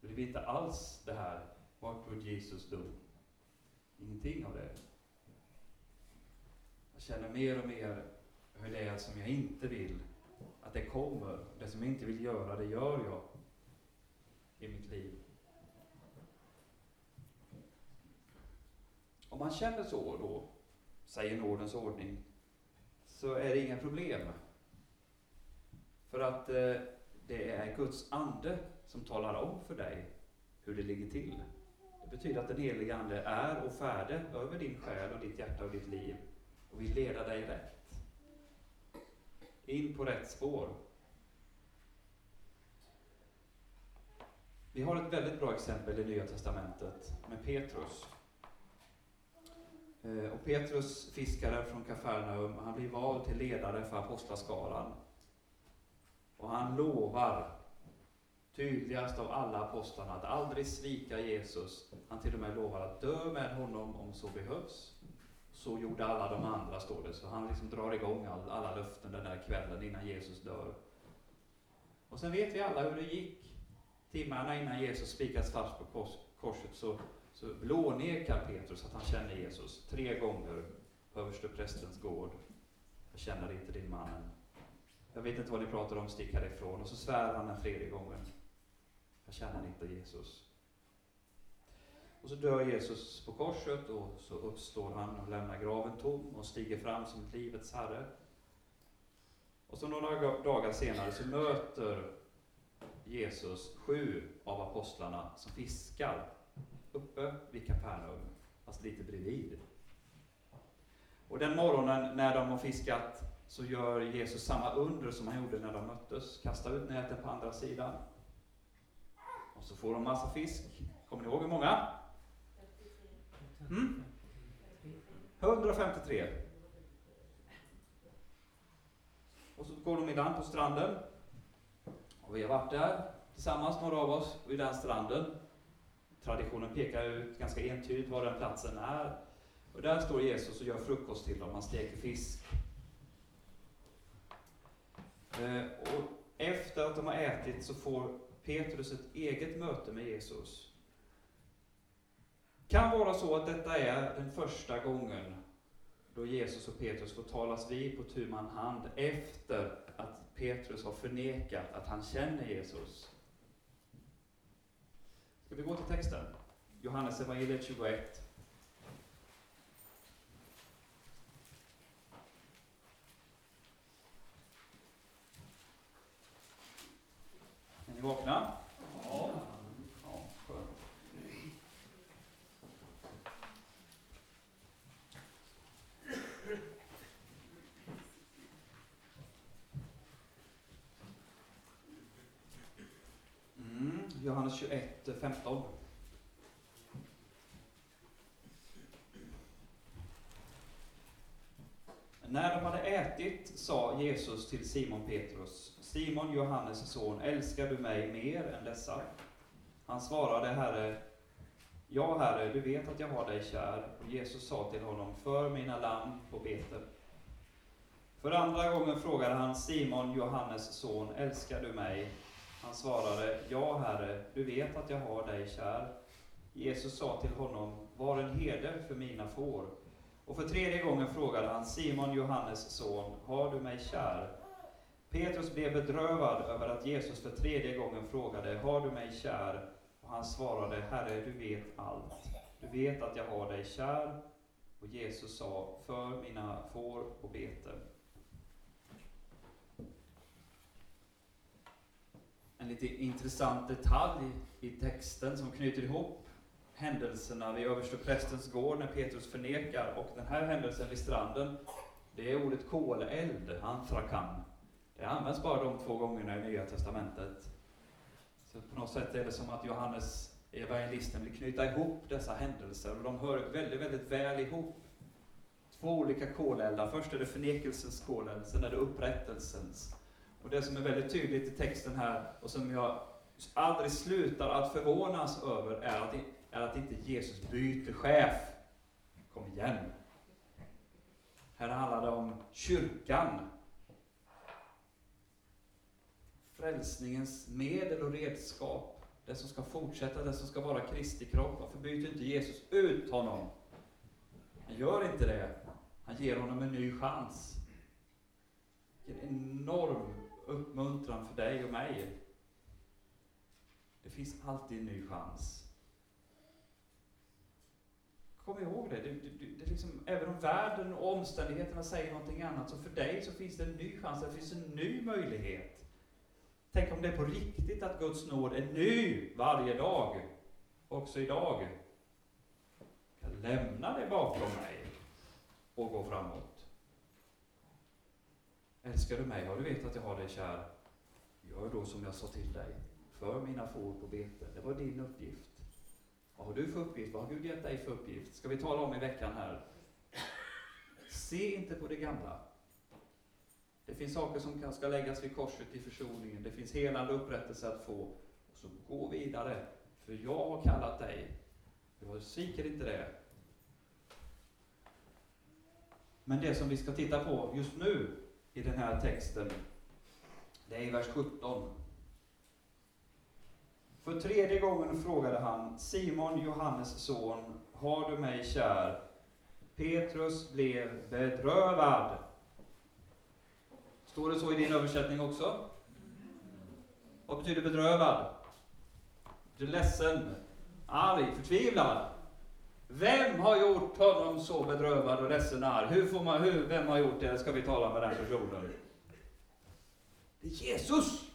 Det blev inte alls det här, what would Jesus do? Ingenting av det. Jag känner mer och mer hur det är som jag inte vill att det kommer. Det som jag inte vill göra, det gör jag i mitt liv. Om man känner så då, säger nådens ordning, så är det inga problem. För att eh, det är Guds ande som talar om för dig hur det ligger till. Det betyder att den helige Ande är och färde över din själ och ditt hjärta och ditt liv och vill leda dig rätt. In på rätt spår. Vi har ett väldigt bra exempel i Nya Testamentet med Petrus. Eh, och Petrus, fiskare från Kafarnaum, han blir vald till ledare för apostlaskaran. Och han lovar, tydligast av alla apostlarna, att aldrig svika Jesus. Han till och med lovar att dö med honom om så behövs. Så gjorde alla de andra, står det. Så han liksom drar igång all, alla löften den där kvällen innan Jesus dör. Och sen vet vi alla hur det gick. Timmarna innan Jesus spikas fast på kors, korset så, så blånekar Petrus att han känner Jesus. Tre gånger på översteprästens gård. Jag känner inte din mannen. Jag vet inte vad ni pratar om, stick härifrån. Och så svär han den tredje gången. Jag känner inte Jesus. Och så dör Jesus på korset och så uppstår han och lämnar graven tom och stiger fram som livets herre. Och så några dagar senare så möter Jesus sju av apostlarna som fiskar uppe vid Kapernaum, fast lite bredvid. Och den morgonen när de har fiskat så gör Jesus samma under som han gjorde när de möttes. Kastar ut näten på andra sidan. Och så får de massa fisk. Kommer ni ihåg hur många? Mm? 153. Och så går de i land på stranden. Och vi har varit där tillsammans, några av oss, vid den stranden. Traditionen pekar ut ganska entydigt var den platsen är. Och där står Jesus och gör frukost till dem. Han steker fisk. Eh, och efter att de har ätit så får Petrus ett eget möte med Jesus. Kan vara så att detta är den första gången då Jesus och Petrus får talas vid på tu man hand efter att Petrus har förnekat att han känner Jesus. Ska vi gå till texten? Johannes evangeliet 21. Är ni vakna? Ja. ja skönt. Mm, Johannes 21, 15. Eh, När de hade ätit sa Jesus till Simon Petrus, Simon Johannes son, älskar du mig mer än dessa? Han svarade, Herre, ja Herre, du vet att jag har dig kär. Och Jesus sa till honom, för mina lamm på bete. För andra gången frågade han Simon Johannes son, älskar du mig? Han svarade, ja Herre, du vet att jag har dig kär. Jesus sa till honom, var en herde för mina får. Och för tredje gången frågade han Simon Johannes son, har du mig kär? Petrus blev bedrövad över att Jesus för tredje gången frågade, har du mig kär? Och han svarade, Herre, du vet allt. Du vet att jag har dig kär. Och Jesus sa, för mina får och bete. En lite intressant detalj i texten som knyter ihop händelserna vid översteprästens gård när Petrus förnekar och den här händelsen vid stranden, det är ordet koleld, antrakan. Det används bara de två gångerna i Nya Testamentet. Så på något sätt är det som att Johannes evangelisten vill knyta ihop dessa händelser och de hör väldigt, väldigt väl ihop. Två olika koleldar. Först är det förnekelsens koleld, sen är det upprättelsens. Och det som är väldigt tydligt i texten här och som jag aldrig slutar att förvånas över är att, är att inte Jesus byter chef. Kom igen! Här handlar det om kyrkan. Frälsningens medel och redskap. Det som ska fortsätta, det som ska vara Kristi kropp. Varför byter inte Jesus ut honom? Han gör inte det. Han ger honom en ny chans. Vilken enorm uppmuntran för dig och mig. Det finns alltid en ny chans. Kom ihåg det. det, det, det liksom, även om världen och omständigheterna säger någonting annat, så för dig så finns det en ny chans, det finns en ny möjlighet. Tänk om det är på riktigt att Guds nåd är ny varje dag, också idag. Jag lämnar det bakom mig och går framåt. Älskar du mig? Ja, du vet att jag har dig kär. Gör då som jag sa till dig. För mina får på bete. Det var din uppgift. Vad har du för uppgift? Vad har Gud gett dig för uppgift? Ska vi tala om i veckan här. Se inte på det gamla. Det finns saker som ska läggas vid korset i försoningen. Det finns helande upprättelse att få. Och så gå vidare. För jag har kallat dig. Jag sviker inte det. Men det som vi ska titta på just nu i den här texten, det är i vers 17. För tredje gången frågade han, Simon, Johannes son, har du mig kär? Petrus blev bedrövad. Står det så i din översättning också? Vad betyder bedrövad? Du är ledsen, arg, förtvivlad. Vem har gjort honom så bedrövad och ledsen arg? Hur får man, hur, vem har gjort det? Ska vi tala med den personen? Det är Jesus!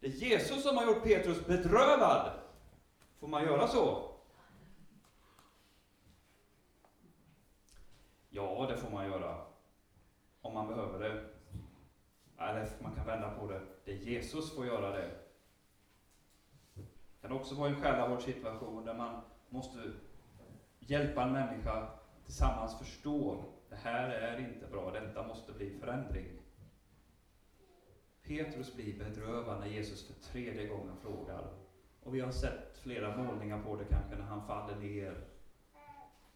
Det är Jesus som har gjort Petrus bedrövad. Får man göra så? Ja, det får man göra. Om man behöver det. Eller man kan vända på det. Det är Jesus får göra det. Det kan också vara en själavårdssituation där man måste hjälpa en människa tillsammans förstå. Det här är inte bra, detta måste bli förändring. Petrus blir bedrövad när Jesus för tredje gången frågar. Och vi har sett flera målningar på det kanske när han faller ner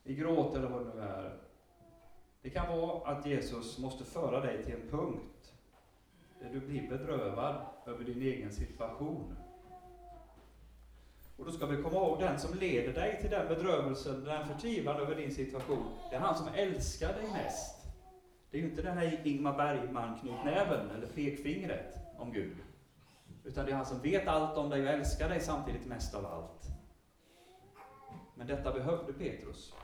i gråt eller vad det nu är. Det kan vara att Jesus måste föra dig till en punkt där du blir bedrövad över din egen situation. Och då ska vi komma ihåg, den som leder dig till den bedrövelsen, den förtvivlan över din situation, det är han som älskar dig mest. Det är ju inte den här Ingmar Bergman-knytnäven eller pekfingret om Gud. Utan det är han som vet allt om dig och älskar dig samtidigt mest av allt. Men detta behövde Petrus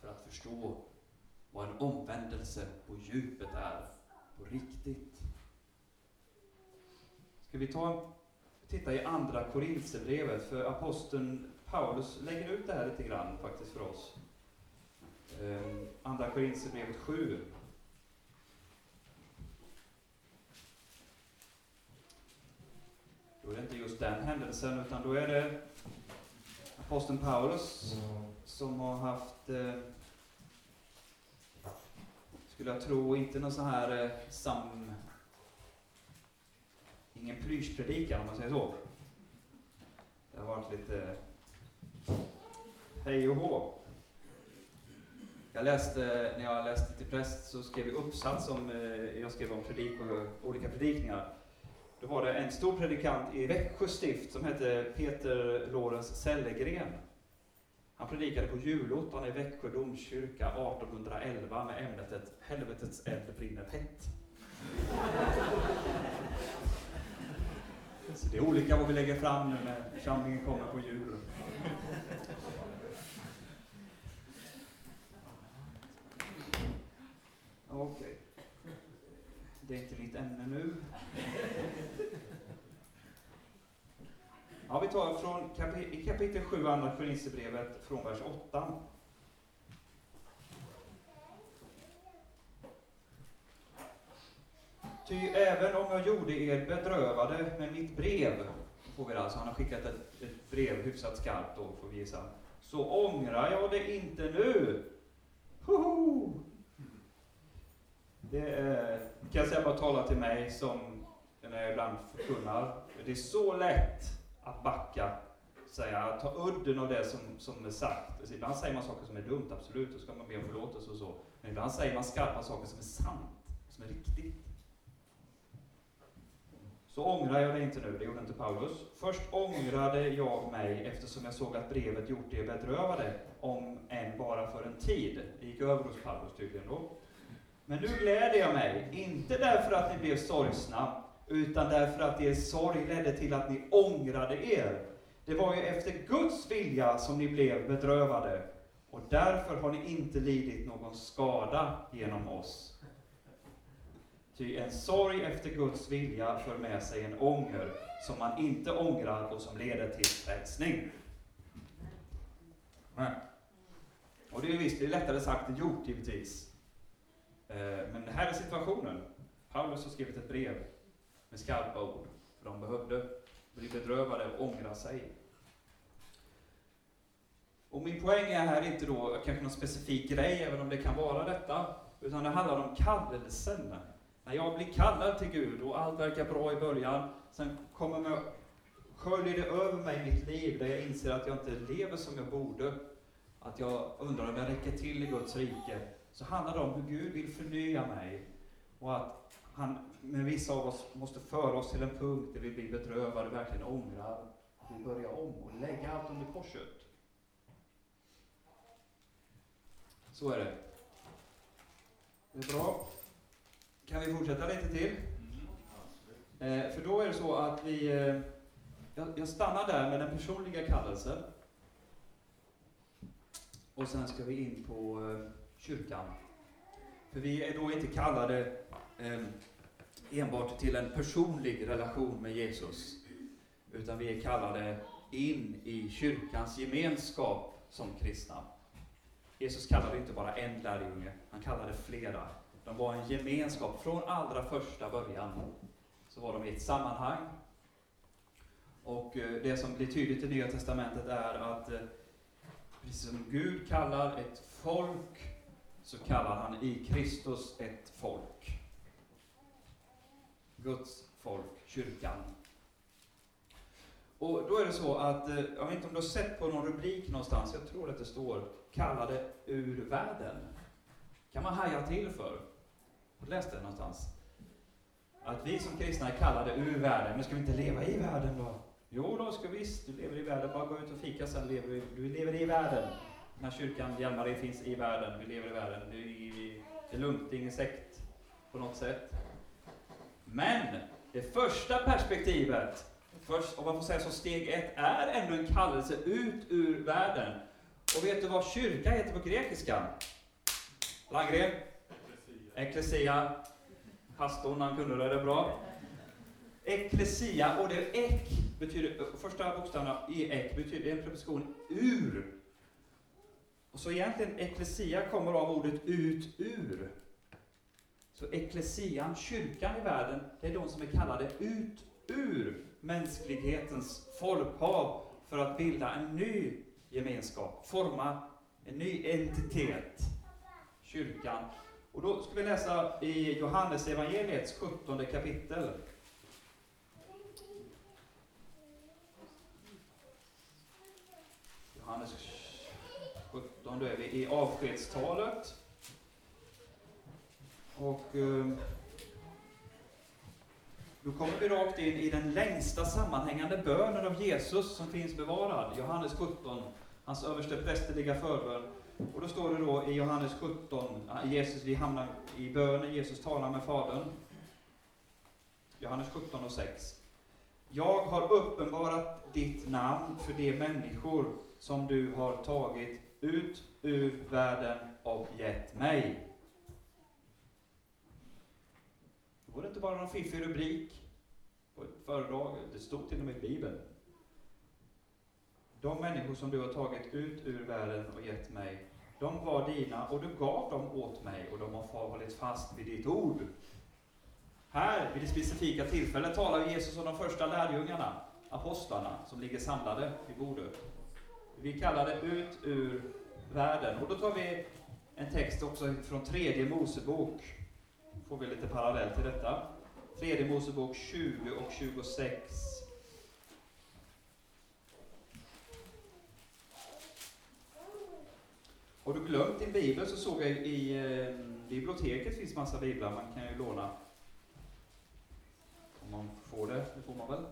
för att förstå vad en omvändelse på djupet är, på riktigt. Ska vi ta titta i andra Korinthierbrevet, för aposteln Paulus lägger ut det här lite grann faktiskt för oss. Ehm, andra Korinthierbrevet 7. Då är det inte just den händelsen, utan då är det aposteln Paulus som har haft, eh, skulle jag tro, inte någon sån här eh, sam ingen plyschpredikan om man säger så. Det har varit lite hej och hå. Jag läste, när jag läste till präst så skrev jag uppsats om, eh, jag skrev om predik och olika predikningar. Då var det en stor predikant i Växjö stift som hette Peter Lorenz Sellegren. Han predikade på julottan i Växjö domkyrka 1811 med ämnet ett Helvetets eld brinner tätt. Så det är olika vad vi lägger fram nu när församlingen kommer på jul. Okej. Okay. Det är inte mitt ämne nu. Ja, vi tar från kapit i kapitel 7, andra Korinthierbrevet, från vers 8. Ty även om jag gjorde er bedrövade med mitt brev, får vi alltså, han har skickat ett, ett brev hyfsat skarpt då, får vi gissa. Så ångrar jag det inte nu. Hoho! Det är, kan jag säga bara tala till mig som när jag ibland förkunnar. Det är så lätt att backa, säga, ta udden av det som, som är sagt. Alltså, ibland säger man saker som är dumt, absolut, och ska man be om förlåtelse och så. Men ibland säger man skarpa saker som är sant, som är riktigt. Så ångrar jag det inte nu, det gjorde inte Paulus. Först ångrade jag mig eftersom jag såg att brevet gjort er bedrövade, om än bara för en tid. Det gick över hos Paulus tydligen då. Men nu gläder jag mig, inte därför att ni blev sorgsna, utan därför att er sorg ledde till att ni ångrade er. Det var ju efter Guds vilja som ni blev bedrövade, och därför har ni inte lidit någon skada genom oss. Ty en sorg efter Guds vilja för med sig en ånger som man inte ångrar och som leder till frälsning. Och det är visst, det är lättare sagt än gjort givetvis. Eh, men det här är situationen. Paulus har skrivit ett brev med skarpa ord, för de behövde bli bedrövade och ångra sig. Och min poäng är här inte då kanske någon specifik grej, även om det kan vara detta, utan det handlar om kallelsen. När jag blir kallad till Gud och allt verkar bra i början, sen kommer med, sköljer det över mig i mitt liv där jag inser att jag inte lever som jag borde, att jag undrar om jag räcker till i Guds rike, så handlar det om hur Gud vill förnya mig och att han med vissa av oss måste föra oss till en punkt där vi blir bedrövade, verkligen ångrar, att vi börjar om och lägga allt under korset. Så är det. Det är bra. Kan vi fortsätta lite till? Eh, för då är det så att vi... Eh, jag, jag stannar där med den personliga kallelsen. Och sen ska vi in på eh, kyrkan. För vi är då inte kallade eh, enbart till en personlig relation med Jesus. Utan vi är kallade in i kyrkans gemenskap som kristna. Jesus kallade inte bara en lärjunge, han kallade flera. De var en gemenskap från allra första början. Så var de i ett sammanhang. Och eh, det som blir tydligt i Nya Testamentet är att eh, precis som Gud kallar ett folk, så kallar han i Kristus ett folk. Guds folk, kyrkan. Och då är det så att, eh, jag vet inte om du har sett på någon rubrik någonstans, jag tror att det står kallade ur världen. kan man haja till för och läste det någonstans? Att vi som kristna är kallade ur världen, men ska vi inte leva i världen då? Jo då, ska visst, du lever i världen, bara gå ut och fika sen lever du, du lever i världen. Den här kyrkan, Hjälmared, finns i världen, vi lever i världen. Det är, det är lugnt, det är ingen sekt på något sätt. Men det första perspektivet, först, om man får säga så, steg ett, är ändå en kallelse ut ur världen. Och vet du vad kyrka heter på grekiska? Landgren? Ecclesia. Pastorn, han kunde det, bra. Ecclesia, och det ek betyder, första bokstaven i ek betyder en preposition ur. Och så egentligen ecclesia kommer av ordet ut ur. Så ecclesian, kyrkan i världen, det är de som är kallade ut ur mänsklighetens folkhav för att bilda en ny gemenskap, forma en ny entitet, kyrkan. Och då ska vi läsa i Johannes evangeliets 17 kapitel. Johannes 17, då är vi i avskedstalet. Och eh, då kommer vi rakt in i den längsta sammanhängande bönen av Jesus som finns bevarad. Johannes 17, hans överste prästerliga förbön. Och då står det då i Johannes 17, Jesus, vi hamnar i bönen, Jesus talar med Fadern. Johannes 17 och 6. Jag har uppenbarat ditt namn för de människor som du har tagit ut ur världen och gett mig. Det var inte bara någon fiffig rubrik på ett föredrag, det stod till och med i Bibeln. De människor som du har tagit ut ur världen och gett mig, de var dina och du gav dem åt mig och de har hållit fast vid ditt ord. Här, vid det specifika tillfället, talar Jesus om de första lärjungarna. apostlarna som ligger samlade vid bordet. Vi kallar det ut ur världen. Och då tar vi en text också från tredje Mosebok. Får vi lite parallell till detta. Tredje Mosebok 20 och 26. Har du glömt din bibel så såg jag i eh, biblioteket finns massa biblar man kan ju låna. Om man får det, det får man väl?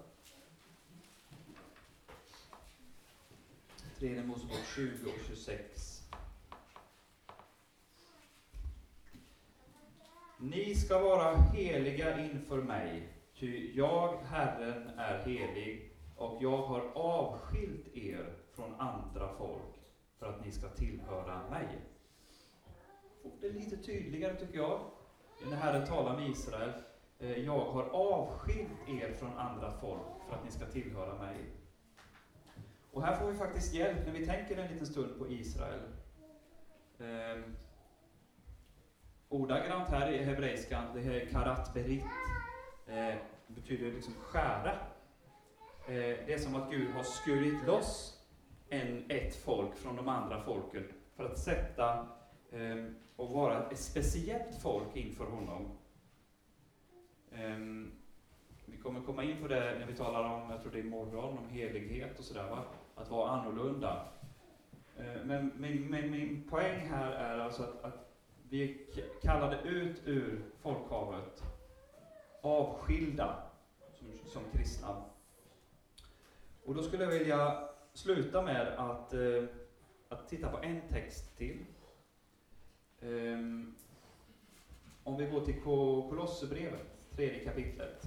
Tredje Mosebok 20 och 26. Ni ska vara heliga inför mig, ty jag, Herren, är helig och jag har avskilt er från andra folk för att ni ska tillhöra mig. Och det är lite tydligare tycker jag, när Herren talar med Israel. Eh, jag har avskilt er från andra folk för att ni ska tillhöra mig. Och här får vi faktiskt hjälp när vi tänker en liten stund på Israel. Eh, ordagrant här i hebreiskan, det här karat berit, eh, betyder liksom skära. Eh, det är som att Gud har skurit loss en, ett folk från de andra folken för att sätta um, och vara ett speciellt folk inför honom. Um, vi kommer komma in på det när vi talar om, jag tror det är imorgon, om helighet och sådär, va? att vara annorlunda. Uh, men min, men, min poäng här är alltså att, att vi kallade ut ur folkhavet avskilda som, som kristna. Och då skulle jag vilja sluta med att, eh, att titta på en text till. Ehm, om vi går till Kolosserbrevet, tredje kapitlet.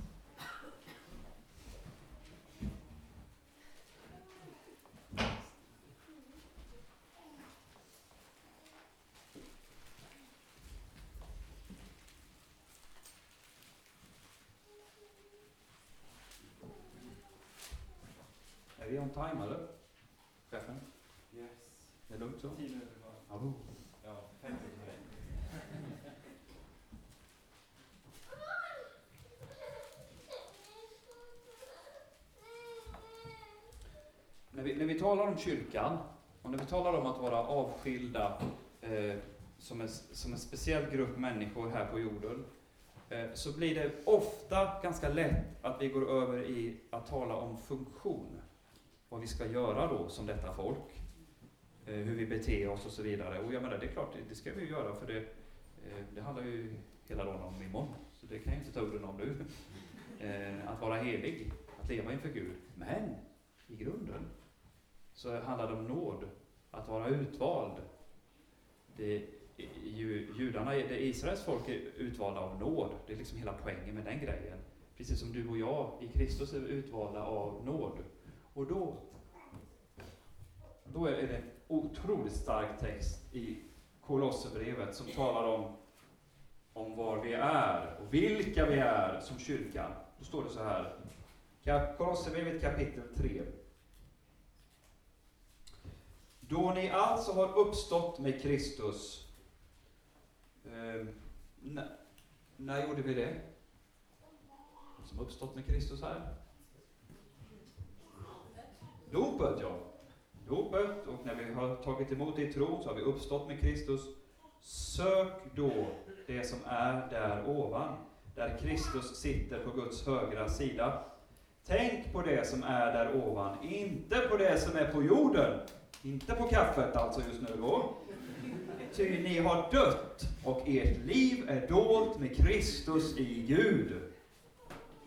Är vi on time eller? Chefen? Yes. Är det lugnt så? Tio minuter kvar. Ja. Ja, fem minuter. När vi, när vi talar om kyrkan och när vi talar om att vara avskilda eh, som, en, som en speciell grupp människor här på jorden, eh, så blir det ofta ganska lätt att vi går över i att tala om funktion. Vad vi ska göra då som detta folk. Eh, hur vi beter oss och så vidare. Och jag menar, det är klart, det, det ska vi ju göra för det, eh, det handlar ju hela dagen om imorgon. Så det kan jag inte ta orden om nu. (laughs) Eh, att vara helig, att leva inför Gud. Men i grunden så handlar det om nåd, att vara utvald. Det, ju, judarna, det Israels folk är utvalda av nåd. Det är liksom hela poängen med den grejen. Precis som du och jag i Kristus är utvalda av nåd. Och då, då är det en otroligt stark text i Kolosserbrevet som talar om, om var vi är och vilka vi är som kyrkan. Då står det så här. Kolosserbrevet kapitel 3. Då ni alltså har uppstått med Kristus. Eh, när, när gjorde vi det? Som uppstått med Kristus här? Dopet, ja. Dopet, och när vi har tagit emot det i tro så har vi uppstått med Kristus. Sök då det som är där ovan, där Kristus sitter på Guds högra sida. Tänk på det som är där ovan, inte på det som är på jorden. Inte på kaffet alltså just nu då. Ty ni har dött och ert liv är dolt med Kristus i Gud.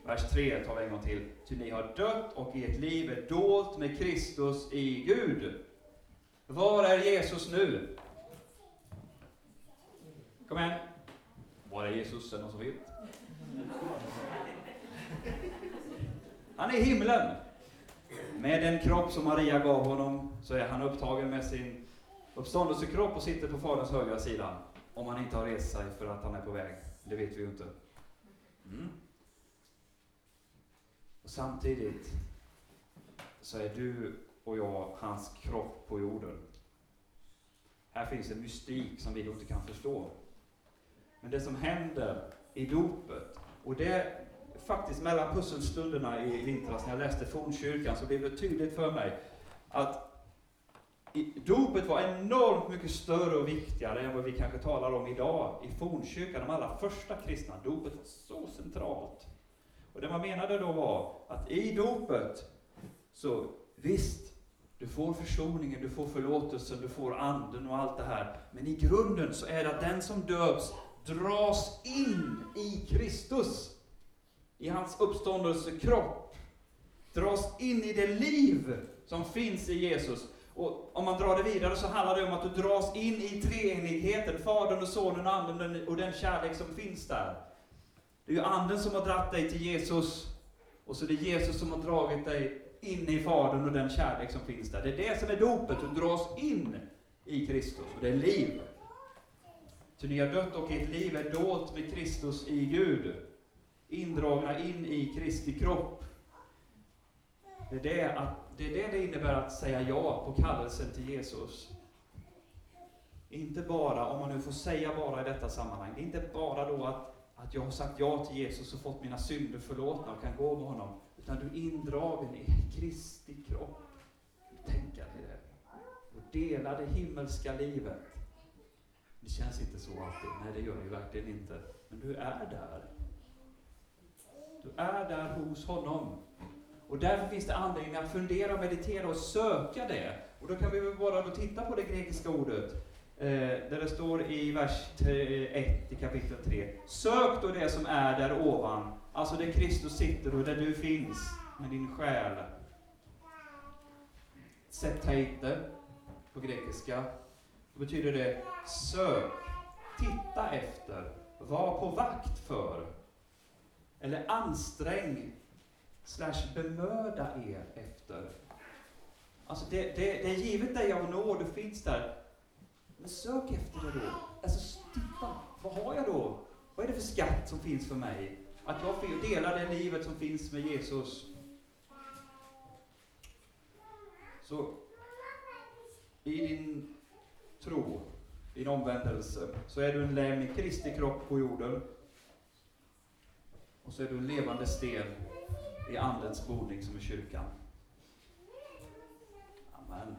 Vers 3 tar vi en gång till. Ty ni har dött och ert liv är dolt med Kristus i Gud. Var är Jesus nu? Kom igen. Var är Jesus? Är det någon som vet? Han är i himlen. Med den kropp som Maria gav honom så är han upptagen med sin uppståndelsekropp och sitter på Faderns högra sida. Om han inte har rest sig för att han är på väg. Det vet vi ju inte. Mm. Och samtidigt så är du och jag hans kropp på jorden. Här finns en mystik som vi då inte kan förstå. Men det som händer i dopet, och det faktiskt mellan pusselstunderna i vintras när jag läste fornkyrkan så blev det tydligt för mig att dopet var enormt mycket större och viktigare än vad vi kanske talar om idag. I fornkyrkan, de allra första kristna, dopet var så centralt. Och det man menade då var att i dopet, så visst, du får försoningen, du får förlåtelsen, du får anden och allt det här. Men i grunden så är det att den som döps dras in i Kristus. I hans uppståndelsekropp. Dras in i det liv som finns i Jesus. Och om man drar det vidare så handlar det om att du dras in i treenigheten, Fadern och Sonen och Anden och den kärlek som finns där. Det är ju Anden som har dratt dig till Jesus, och så är det Jesus som har dragit dig in i Fadern och den kärlek som finns där. Det är det som är dopet, du dras in i Kristus, och det är liv. Ty ni har dött och ert liv är dolt med Kristus i Gud. Indragna in i Kristi kropp. Det är det, att, det är det det innebär att säga ja på kallelsen till Jesus. Inte bara, om man nu får säga bara i detta sammanhang, det är inte bara då att, att jag har sagt ja till Jesus och fått mina synder förlåtna och kan gå med honom. Utan du är indragen i Kristi kropp. Tänka dig det. Och dela det himmelska livet. Det känns inte så alltid. Nej, det gör det ju verkligen inte. Men du är där. Du är där hos honom. Och därför finns det anledning att fundera, meditera och söka det. Och då kan vi väl bara då titta på det grekiska ordet. Eh, där det står i vers 1 i kapitel 3. Sök då det som är där ovan, alltså där Kristus sitter och där du finns med din själ. Septeite på grekiska. Då betyder det sök, titta efter, var på vakt för. Eller ansträng slash bemöda er efter. Alltså det, det, det är givet dig av nåd, och finns där. Men sök efter det då. Alltså titta, vad har jag då? Vad är det för skatt som finns för mig? Att jag får dela det livet som finns med Jesus. Så i din tro, din omvändelse, så är du en lem i Kristi kropp på jorden. Och så är du en levande sten i Andens boning som är kyrkan. Amen.